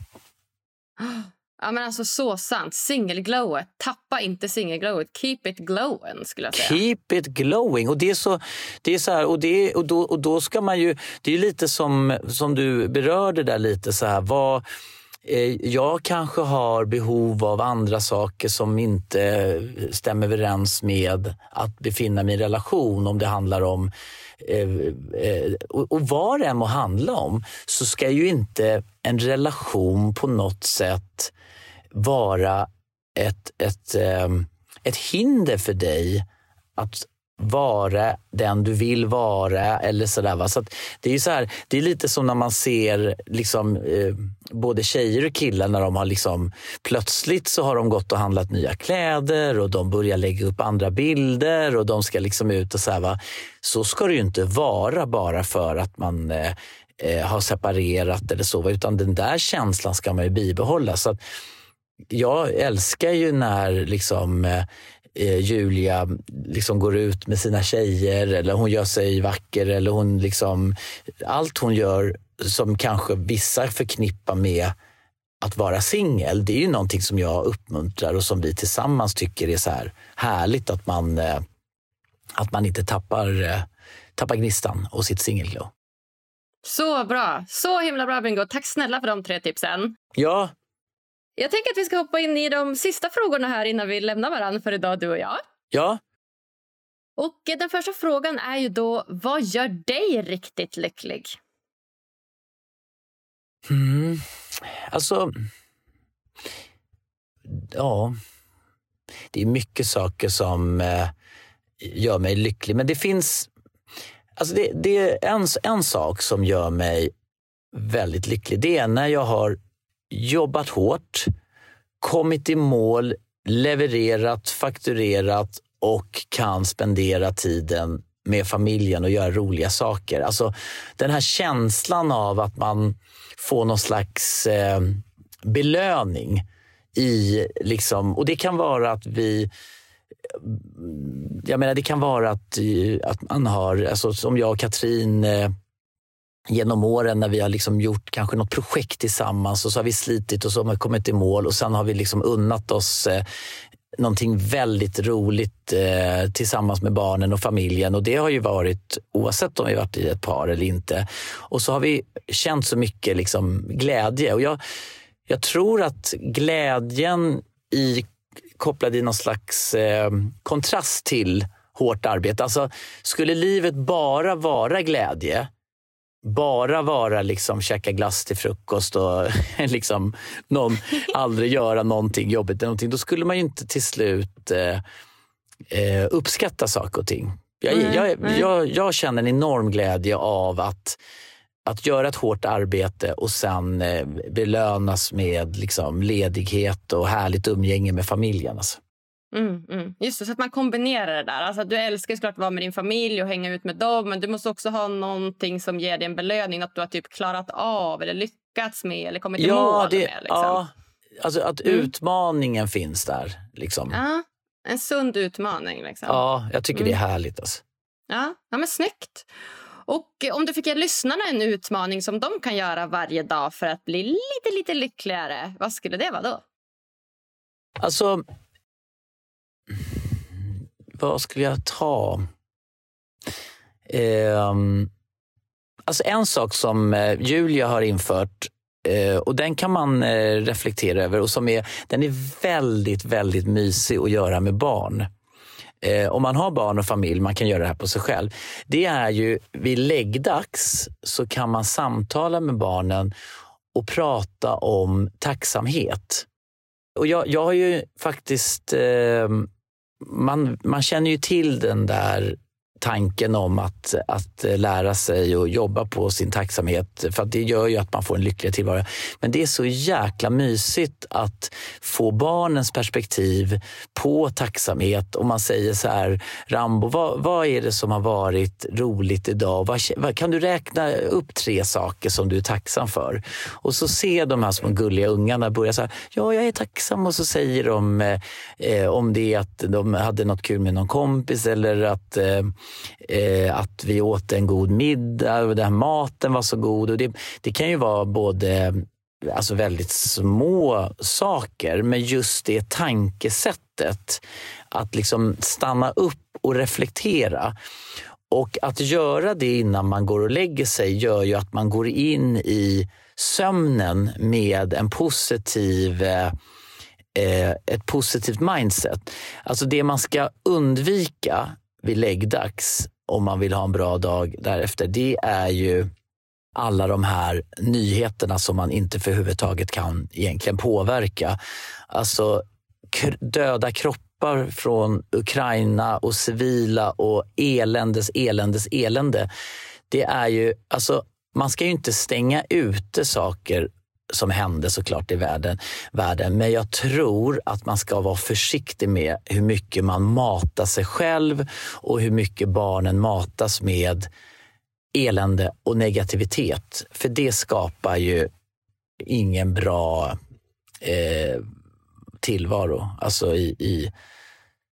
[SPEAKER 1] Ja, men alltså så sant. Singelglowet. Tappa inte singelglowet. Keep it glowing, skulle jag säga.
[SPEAKER 2] Keep it glowing. Och det är så, det är så här, och, det, och, då, och då ska man ju... Det är lite som, som du berörde där lite så här. Vad, Eh, jag kanske har behov av andra saker som inte eh, stämmer överens med att befinna mig i en relation. Om det handlar om eh, och, vad det än må handla om så ska ju inte en relation på något sätt vara ett, ett, ett hinder för dig att vara den du vill vara. eller sådär, va? Så det, är så här, det är lite som när man ser liksom, eh, både tjejer och killar när de har liksom, plötsligt så har de gått och handlat nya kläder och de börjar lägga upp andra bilder och de ska liksom ut och så här, va? Så ska det ju inte vara bara för att man eh, eh har separerat eller så, utan den där känslan ska man ju bibehålla. Så att, jag älskar ju när liksom eh, eh, Julia liksom går ut med sina tjejer eller hon gör sig vacker eller hon liksom, allt hon gör som kanske vissa förknippar med att vara singel, det är ju någonting som jag uppmuntrar och som vi tillsammans tycker är så här härligt att man, eh, att man inte tappar, eh, tappar gnistan och sitt singelglow.
[SPEAKER 1] Så bra! Så himla bra, Bingo. Tack snälla för de tre tipsen.
[SPEAKER 2] Ja,
[SPEAKER 1] jag tänker att vi ska hoppa in i de sista frågorna här innan vi lämnar varandra för idag, du och jag.
[SPEAKER 2] Ja.
[SPEAKER 1] Och den första frågan är ju då, vad gör dig riktigt lycklig?
[SPEAKER 2] Mm. Alltså... Ja. Det är mycket saker som eh, gör mig lycklig. Men det finns... Alltså det, det är en, en sak som gör mig väldigt lycklig. Det är när jag har jobbat hårt, kommit i mål, levererat, fakturerat och kan spendera tiden med familjen och göra roliga saker. Alltså den här känslan av att man får någon slags eh, belöning i liksom, och det kan vara att vi jag menar, det kan vara att, eh, att man har, alltså som jag och Katrin eh, genom åren när vi har liksom gjort kanske något projekt tillsammans och så har vi slitit och så har vi kommit i mål och sen har vi liksom unnat oss eh, någonting väldigt roligt eh, tillsammans med barnen och familjen. Och Det har ju varit oavsett om vi varit i ett par eller inte. Och så har vi känt så mycket liksom, glädje. Och jag, jag tror att glädjen i, kopplad i någon slags eh, kontrast till hårt arbete. Alltså, skulle livet bara vara glädje bara vara liksom käka glass till frukost och liksom någon, aldrig göra någonting jobbigt, någonting, då skulle man ju inte till slut eh, eh uppskatta saker och ting. Jag, nej, jag, nej. jag, jag, känner en enorm glädje av att, att göra ett hårt arbete och sen eh, belönas med liksom, ledighet och härligt umgänge med familjen. Alltså.
[SPEAKER 1] Mm, mm. Just det, så att man kombinerar det där. Alltså, du älskar såklart att vara med din familj och hänga ut med dem men du måste också ha någonting som ger dig en belöning. Att du har typ klarat av eller lyckats med eller kommit i ja, mål det, med. Liksom. Ja,
[SPEAKER 2] alltså att mm. utmaningen finns där. Liksom.
[SPEAKER 1] Ja, en sund utmaning. Liksom.
[SPEAKER 2] Ja, jag tycker det är mm. härligt. Alltså.
[SPEAKER 1] Ja, ja, men snyggt. Och om du fick ge lyssnarna en utmaning som de kan göra varje dag för att bli lite, lite lyckligare, vad skulle det vara då?
[SPEAKER 2] Alltså, vad skulle jag ta? Eh, alltså en sak som eh, Julia har infört eh, och den kan man eh, reflektera över och som är, den är väldigt, väldigt mysig att göra med barn. Eh, om man har barn och familj, man kan göra det här på sig själv. Det är ju vid läggdags så kan man samtala med barnen och prata om tacksamhet. Och jag, jag har ju faktiskt eh, man, man känner ju till den där tanken om att, att lära sig och jobba på sin tacksamhet. För det gör ju att man får en lyckligare tillvaro. Men det är så jäkla mysigt att få barnens perspektiv på tacksamhet. Om man säger så här, Rambo, vad, vad är det som har varit roligt idag? Vad, vad, kan du räkna upp tre saker som du är tacksam för? Och så ser de här små gulliga ungarna börja så här, ja, jag är tacksam. Och så säger de eh, om det är att de hade något kul med någon kompis eller att eh, eh, att vi åt en god middag och den maten var så god. Och det, det kan ju vara både alltså väldigt små saker, men just det tankesättet. Att liksom stanna upp och reflektera. Och att göra det innan man går och lägger sig gör ju att man går in i sömnen med en positiv eh, eh, ett positivt mindset. Alltså det man ska undvika vid läggdags om man vill ha en bra dag därefter, det är ju alla de här nyheterna som man inte för huvudtaget kan egentligen påverka. Alltså döda kroppar från Ukraina och civila och eländes, eländes, elände. Det är ju, alltså, man ska ju inte stänga ute saker som hände såklart i världen, världen. Men jag tror att man ska vara försiktig med hur mycket man matar sig själv och hur mycket barnen matas med elände och negativitet. För det skapar ju ingen bra eh, tillvaro. Alltså i, i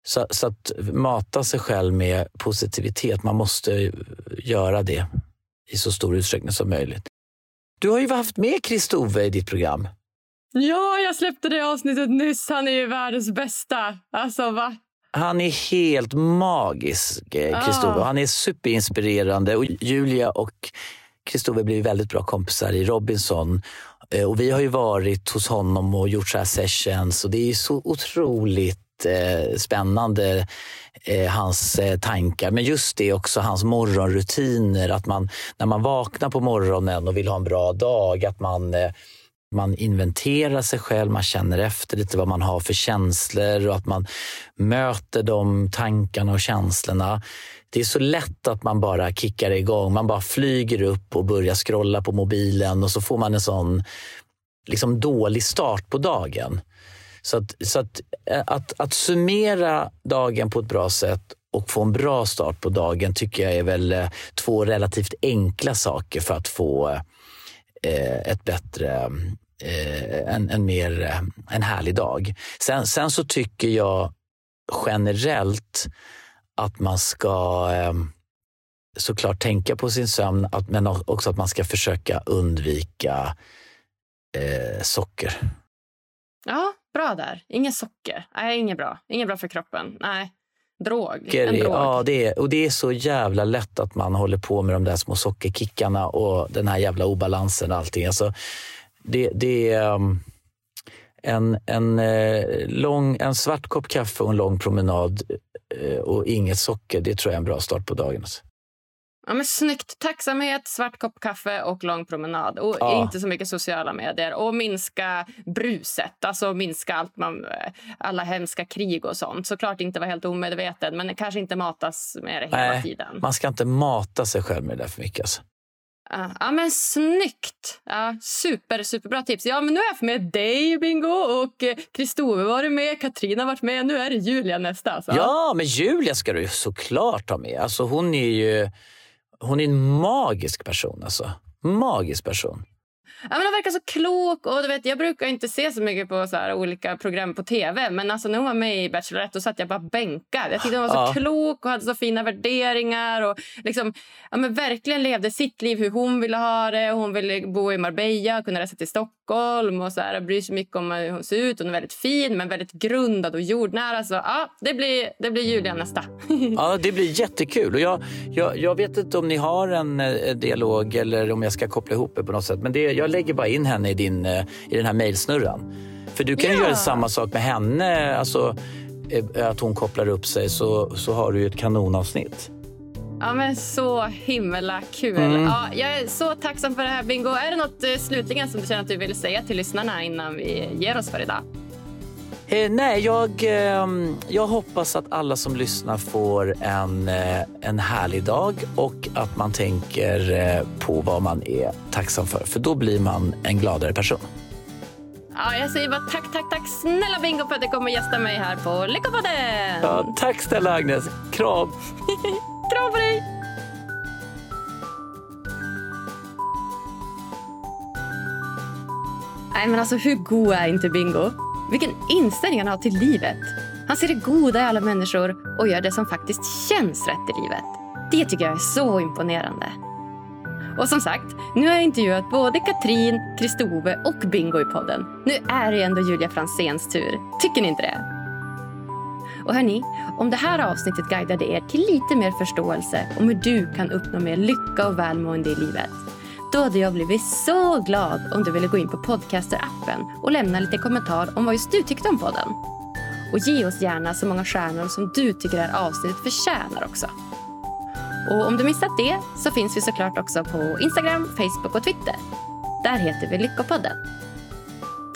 [SPEAKER 2] så, så, att mata sig själv med positivitet, man måste göra det i så stor utsträckning som möjligt. Du har ju haft med Kristove i ditt program.
[SPEAKER 1] Ja, jag släppte det avsnittet nyss. Han är ju världens bästa. Alltså, va?
[SPEAKER 2] Han är helt magisk, Kristove. Ah. Han är superinspirerande. Och Julia och Kristove blev väldigt bra kompisar i Robinson. Eh, och vi har ju varit hos honom och gjort så här sessions och det är så otroligt jättespännande, eh, spännande, eh, hans eh, tankar. Men just det också, hans morgonrutiner. Att man, när man vaknar på morgonen och vill ha en bra dag, att man eh, man inventerar sig själv, man känner efter lite vad man har för känslor och att man möter de tankarna och känslorna. Det är så lätt att man bara kickar igång. Man bara flyger upp och börjar scrolla på mobilen och så får man en sån liksom dålig start på dagen. Så, att, så att, eh, att, att summera dagen på ett bra sätt och få en bra start på dagen tycker jag är väl eh, två relativt enkla saker för att få eh, ett bättre eh, en, en, mer, en härlig dag. Sen, sen så tycker jag generellt att man ska såklart tänka på sin sömn, men också att man ska försöka undvika eh, socker.
[SPEAKER 1] Ja, bra där. Inget socker. Nej, inget bra. Inget bra för kroppen. Nej. Drog. En drog.
[SPEAKER 2] Ja, det är, och det är så jävla lätt att man håller på med de där små sockerkickarna och den här jävla obalansen och allting. Alltså, det, det är um, en, en, eh, lång, en svart kopp kaffe och en lång promenad eh, och inget socker. Det tror jag är en bra start på dagen. Alltså.
[SPEAKER 1] Ja, men snyggt. Tacksamhet, svart kopp kaffe och lång promenad. Och ja. inte så mycket sociala medier. Och minska bruset. Alltså minska allt man, alla hemska krig och sånt. Såklart inte vara helt omedveten, men kanske inte matas med det hela Nej, tiden.
[SPEAKER 2] Man ska inte mata sig själv med det för mycket. Alltså.
[SPEAKER 1] Ja, men snyggt! Ja, super, superbra tips. Ja, men nu har jag med dig, Bingo, och Kristove har varit med, Katrin har varit med. Nu är det Julia nästa. Alltså.
[SPEAKER 2] Ja, men Julia ska du såklart ha med. Alltså, hon är ju hon är en magisk person alltså. Magisk person.
[SPEAKER 1] Ja, men hon verkar så klok. Och du vet, jag brukar inte se så mycket på så här, olika program på tv. Men alltså, när hon var med i Bachelorette då satt jag bara bänkad. Jag tyckte hon var så ja. klok och hade så fina värderingar. Och liksom, ja, men verkligen levde sitt liv hur hon ville ha det. Hon ville bo i Marbella, kunna resa till Stockholm och så här, bryr sig mycket om hur hon ser ut. Hon är väldigt fin men väldigt grundad och jordnära. Så ja, det blir, det blir Julia nästa.
[SPEAKER 2] ja, det blir jättekul. Och jag, jag, jag vet inte om ni har en eh, dialog eller om jag ska koppla ihop det på något sätt. Men det, jag lägger bara in henne i, din, eh, i den här mejlsnurran. För du kan ja. göra samma sak med henne. Alltså, eh, att hon kopplar upp sig så, så har du ju ett kanonavsnitt.
[SPEAKER 1] Ja, men så himla kul. Mm. Ja, jag är så tacksam för det här, Bingo. Är det något eh, slutligen som du känner att du vill säga till lyssnarna innan vi ger oss för idag?
[SPEAKER 2] Eh, nej, jag, eh, jag hoppas att alla som lyssnar får en, eh, en härlig dag och att man tänker eh, på vad man är tacksam för. För då blir man en gladare person.
[SPEAKER 1] Ja, jag säger bara tack, tack, tack snälla Bingo för att du kommer gästa mig här på Lyckopodden.
[SPEAKER 2] Ja, tack snälla Agnes. Kram.
[SPEAKER 1] Kram på dig. Nej, men alltså hur god är inte Bingo? Vilken inställning han har till livet. Han ser det goda i alla människor och gör det som faktiskt känns rätt i livet. Det tycker jag är så imponerande. Och som sagt, nu har jag intervjuat både Katrin, Kristove och Bingo i podden. Nu är det ändå Julia Franzéns tur. Tycker ni inte det? Och hörni, om det här avsnittet guidade er till lite mer förståelse om hur du kan uppnå mer lycka och välmående i livet då hade jag blivit så glad om du ville gå in på Podcaster-appen och lämna lite kommentar om vad just du tyckte om podden. Och ge oss gärna så många stjärnor som du tycker det här avsnittet förtjänar också. Och om du missat det så finns vi såklart också på Instagram, Facebook och Twitter. Där heter vi Lyckopodden.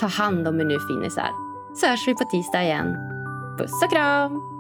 [SPEAKER 1] Ta hand om er nu finisar. så hörs vi på tisdag igen. Puss och kram!